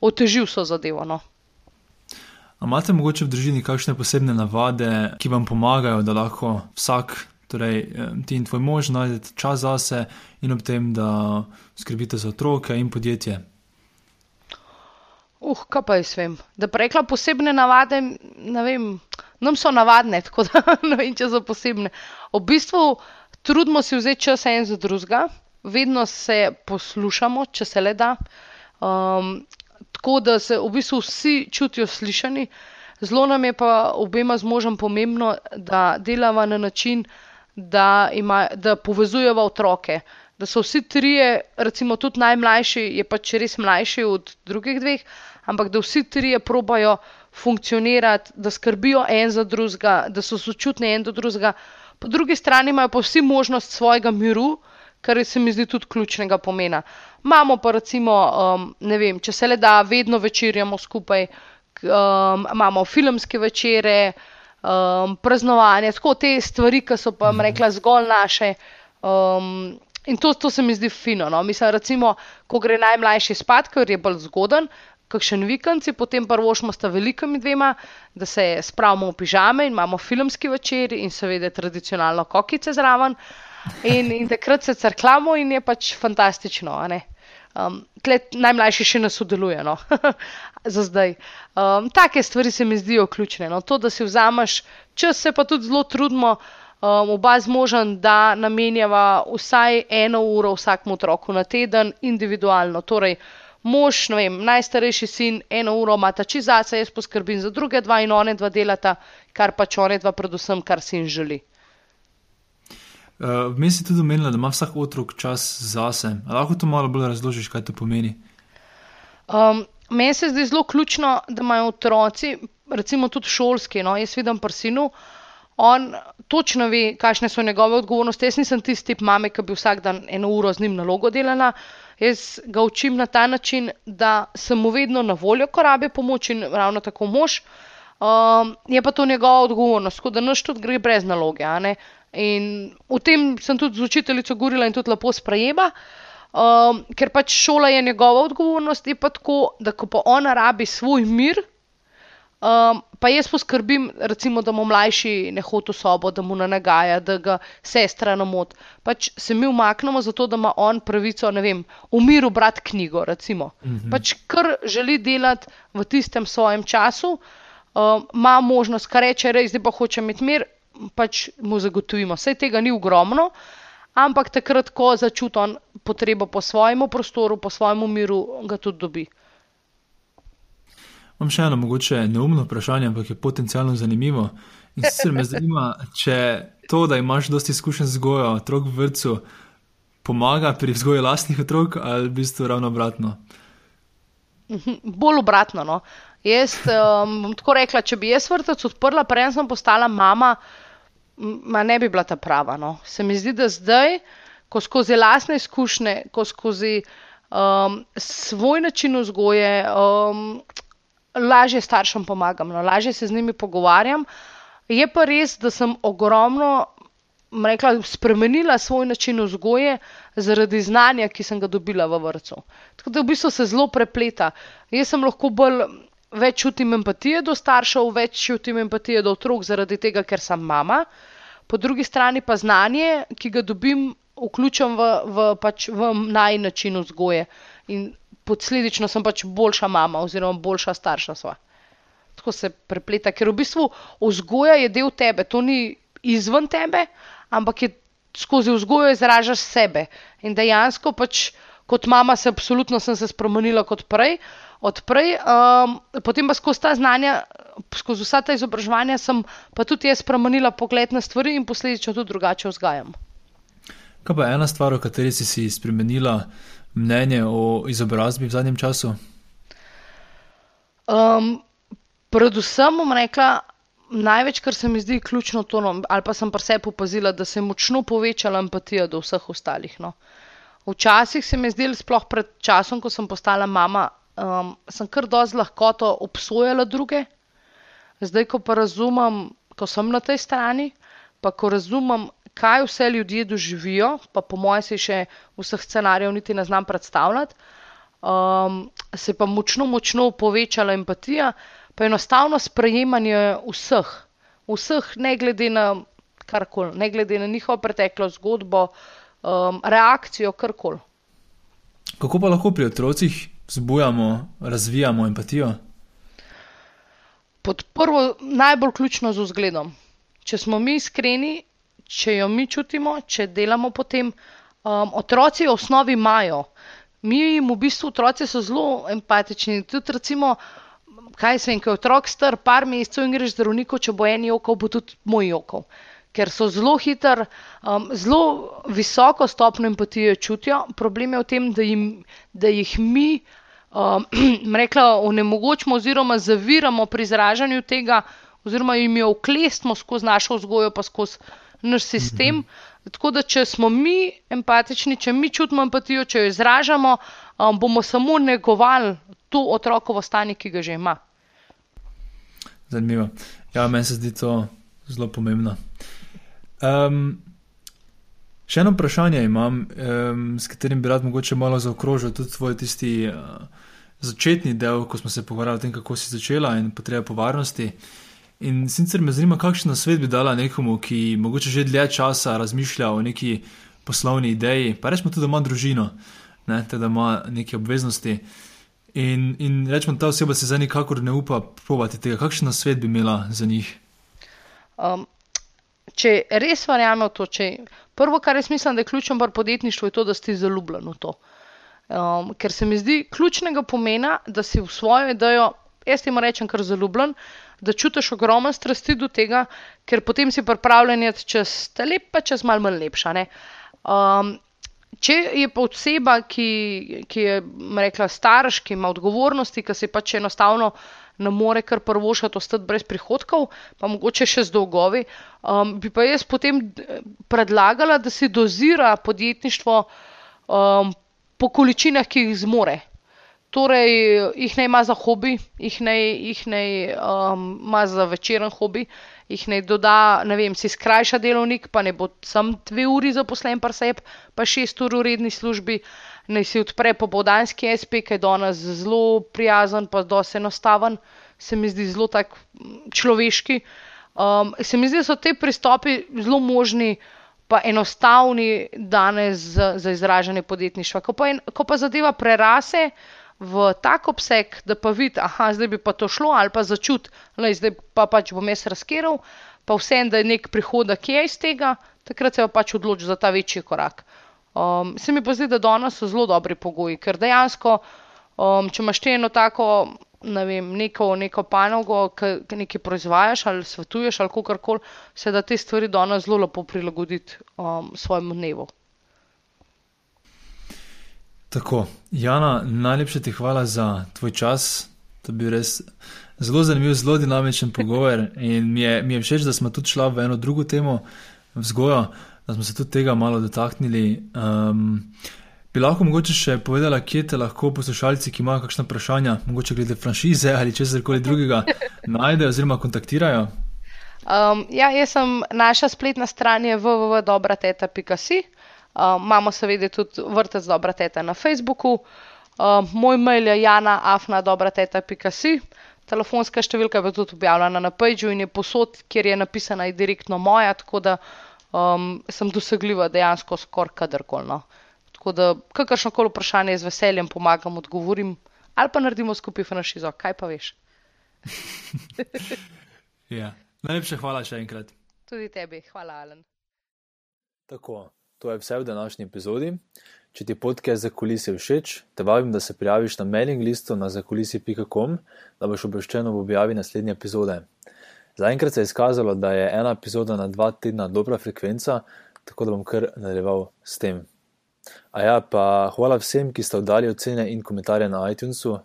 otežil so zadevo. No. Imate morda v družini kakšne posebne navade, ki vam pomagajo, da lahko vsak, torej ti in tvoj mož, najdete čas zase in ob tem, da skrbite za otroke in podjetje? Uh, kaj pa jaz vem. Da prekla posebne navade, ne vem, nam so navadne, tako da ne vem, če so posebne. V bistvu trudimo se vzeti čas en za drugega, vedno se poslušamo, če se le da. Um, tako da se v bistvu vsi čutijo slišani. Zelo nam je pa obema z možem pomembno, da delava na način, da, ima, da povezujeva otroke. Da so vsi trije, recimo tudi najmlajši, je pač res mlajši od drugih dveh, ampak da vsi trije probajo funkcionirati, da skrbijo en za drugega, da so sočutni en do drugega. Po drugi strani imajo pa vsi možnost svojega miru, kar se mi zdi tudi ključnega pomena. Imamo pa recimo, um, ne vem, če se le da, vedno večerjamo skupaj, um, imamo filmske večere, um, praznovanje, tako te stvari, ki so pa, rekla, zgolj naše. Um, in to, to se mi zdi fino. No? Mislim, recimo, ko gre najmlajši spat, ker je bolj zgoden, kakšen vikend, potem prvošmo sta velikimi dvema, da se spravimo v pižame in imamo filmski večer in seveda tradicionalno kokice zraven. In, in takrat se crklamo in je pač fantastično. Um, najmlajši še ne sodeluje, no? za zdaj. Um, take stvari se mi zdijo ključne. No? To, da si vzameš čas, se pa tudi zelo trudimo, um, oba zmožen, da namenjava vsaj eno uro vsakmu otroku na teden, individualno. Torej, mož, ne vem, najstarejši sin, eno uro ima ta čizaca, jaz poskrbim za druge dva in one dva delata, kar pač one dva, predvsem, kar sin želi. Vmes uh, si tudi omenila, da ima vsak otrok čas zase. Ali lahko to malo bolj razložiš, kaj to pomeni? Um, meni se zdi zelo ključno, da imajo otroci, recimo tudi šolski, no, jaz vidim prsinu, on točno ve, kakšne so njegove odgovornosti. Jaz nisem tisti tip mame, ki bi vsak dan eno uro z njim nalogo delala. Jaz ga učim na ta način, da sem mu vedno na voljo, ko rabi pomoč in ravno tako mož. Um, je pa to njegova odgovornost, tako da noč tudi gre brez naloge. In v tem sem tudi z učiteljico govorila in tudi lepo sprejema, um, ker pač šola je njegova odgovornost, je pa tako, da ko pa ona rabi svoj mir, pa jaz poskrbim, recimo, da mu mlajši ne hodi v sobo, da mu ne nagaja, da ga sestra na mod. Pač se mi umaknemo zato, da ima on pravico, ne vem, v miru brati knjigo. Mm -hmm. Pač kar želi delati v tistem svojem času, um, ima možnost, kar reče, res, zdaj pa hoče imeti mir, pač mu zagotovimo. Vse tega ni ogromno, ampak takrat, ko začuti on potrebo po svojem prostoru, po svojem miru, ga tudi dobi. Imam še eno mogoče neumno vprašanje, ampak je potencialno zanimivo. In sicer me zanima, če to, da imaš dosti izkušen z vzgojo otrok v vrtu, pomaga pri vzgoju lastnih otrok ali v bistvu ravno obratno? Mhm, bolj obratno. No. Jaz um, bom tako rekla, če bi jaz vrtec odprla, prej sem postala mama, ma ne bi bila ta prava. No. Se mi zdi, da zdaj, ko skozi lastne izkušnje, ko skozi um, svoj način vzgoje. Um, lažje staršem pomagam, no, lažje se z njimi pogovarjam. Je pa res, da sem ogromno rekla, spremenila svoj način vzgoje zaradi znanja, ki sem ga dobila v vrtu. Tako da v bistvu se zelo prepleta. Jaz sem lahko bolj. Več čutim empatije do staršev, več čutim empatije do otrok, zaradi tega, ker sem mama. Po drugi strani pa znanje, ki ga dobim, vključujem v, v, pač v naj način vzgoje. In posledično sem pač boljša mama oziroma boljša starša. Sva. Tako se prepleta, ker v bistvu vzgoja je del tebe, to ni izven tebe, ampak je skozi vzgojo izražaš sebe. In dejansko pač kot mama se absolutno sem se spremenila kot prej. Odprej, um, potem pa skozi ta znanja, skozi vsa ta izobraževanja, sem pa tudi jaz spremenila pogled na stvari in posledično tudi drugače vzgajam. Kaj pa ena stvar, o kateri si si spremenila mnenje o izobrazbi v zadnjem času? Um, predvsem bom rekla, največ, kar se mi zdi ključno, to, no, ali pa sem pa vse popazila, da se je močno povečala empatija do vseh ostalih. No. Včasih se mi je zdelo, sploh pred časom, ko sem postala mama, um, sem kar dosti lahkoto obsojala druge. Zdaj, ko pa razumem, ko sem na tej strani, pa ko razumem, kaj vse ljudje doživijo, pa po mojem se še vseh scenarijev niti ne znam predstavljati. um, se je pa močno, močno povečala empatija, pa enostavno sprejemanje vseh, vseh, ne glede na karkoli, ne glede na njihovo preteklo zgodbo, um, reakcijo, karkoli. Kako pa lahko pri otrocih zbujamo, razvijamo empatijo? Pod prvo, najbolj ključno z vzgledom. Če smo mi iskreni, če jo mi čutimo, če delamo potem, um, otroci v osnovi imajo. Mi jim v bistvu otroci so zelo empatični. Tudi recimo, kaj se jim, ko je otrok star par mesecev in greš zdravniku, če bo en jokal, bo tudi moj jokal ker so zelo hiter, um, zelo visoko stopno empatije čutijo. Problem je v tem, da, jim, da jih mi, um, rekla, onemogočimo oziroma zaviramo pri izražanju tega, oziroma jim jo uklestimo skozi našo vzgojo, pa skozi naš sistem. Mm -hmm. Tako da, če smo mi empatični, če mi čutimo empatijo, če jo izražamo, um, bomo samo negovali to otrokovo stanje, ki ga že ima. Zanimivo. Ja, meni se zdi to zelo pomembno. Um, še eno vprašanje imam, um, s katerim bi rad mogoče malo zaokrožil tudi tvoj tisti uh, začetni del, ko smo se pogovarjali o tem, kako si začela in potrebe po varnosti. In sicer me zanima, kakšen svet bi dala nekomu, ki mogoče že dlje časa razmišlja o neki poslovni ideji, pa rečemo tudi, da ima družino, ne, da ima neke obveznosti. In, in rečemo, ta oseba se za nikakor ne upa provati tega, kakšen svet bi imela za njih. Um, če res verjamem v to, če prvo, kar jaz mislim, da je ključno pri podjetništvu, je to, da si zaljubljen v to. Um, ker se mi zdi ključnega pomena, da si v svojo idejo, jaz temu rečem, kar zaljubljen, da čutiš ogromno strasti do tega, ker potem si pripravljen je čez te lep, pa čez mal manj lepša. Um, če je pa oseba, ki, ki je rekla starš, ki ima odgovornosti, ki se pač enostavno ne more kar prvošati ostati brez prihodkov, pa mogoče še z dolgovi. Um, bi pa jaz potem eh, predlagala, da si dozira podjetništvo um, po količinah, ki jih zmore. Torej, jih ne ima za hobi, jih ne, jih ne um, ima za večeren hobi, jih ne doda, ne vem, si skrajša delovnik, pa ne bo sam dve uri zaposlen, pa seb, pa šest ur v redni službi naj si odpre popodanski SP, ki je danes zelo prijazen, pa dosti enostaven, se mi zdi zelo tak človeški. Um, se mi zdi, da so te pristopi zelo možni, pa enostavni danes za, za izražanje podjetništva. Ko pa, en, ko pa zadeva prerase v tak obseg, da pa vidi, da zdaj bi pa to šlo, ali pa začut, da zdaj pa pač bom jaz razkeral, pa vsem, da je nek prihodek je iz tega, takrat se pa pač odloči za ta večji korak. Um, se mi pa zdi, da danes so zelo dobri pogoji, ker dejansko, um, če imaš eno tako, ne vem, neko, neko panogo, ki nekaj proizvajaš ali svetuješ ali kako koli, se da te stvari danes zelo lepo prilagoditi um, svojemu dnevu. Tako, Jana, najlepša ti hvala za tvoj čas. To bi bil res zelo zanimiv, zelo dinamičen pogovor. In mi je, mi je všeč, da smo tudi šli v eno drugo temo, vzgojo da smo se tudi tega malo dotaknili. Um, bi lahko mogoče še povedala, kje te lahko poslušalci, ki imajo kakšno vprašanje, mogoče glede franšize ali česar koli drugega, najdejo oziroma kontaktirajo? Um, ja, jaz sem naša spletna stran je www.dobrateta.si. Um, imamo seveda tudi vrtec Dobra teta na Facebooku. Um, moj mail je jana.afna.dobrateta.si. Telefonska številka je tudi objavljena na Pageu in je posod, kjer je napisana direktno moja, tako da um, sem dosegljiva dejansko skoraj kadarkoli. No. Tako da, kakršno koli vprašanje z veseljem pomagam, odgovorim, ali pa naredimo skupaj franšizo, kaj pa veš. ja. Najlepša hvala še enkrat. Tudi tebi, hvala, Alen. Tako, to je vse v današnji epizodi. Če ti podcast za kulise všeč, te vabim, da se prijaviš na mailing listu na zakulisi.com, da boš obveščen ob objavi naslednje epizode. Zaenkrat se je izkazalo, da je ena epizoda na dva tedna dobra frekvenca, tako da bom kar nadaljeval s tem. A ja, pa hvala vsem, ki ste oddali ocene in komentarje na iTunesu.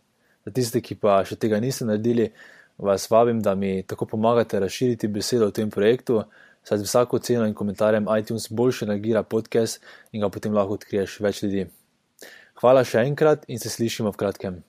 Za tiste, ki pa še tega niste naredili, vas vabim, da mi tako pomagate razširiti besedo o tem projektu, saj z vsako oceno in komentarjem iTunes boljše nagira podcast in ga potem lahko odkriješ več ljudi. Hvala še enkrat in se slišimo v kratkem.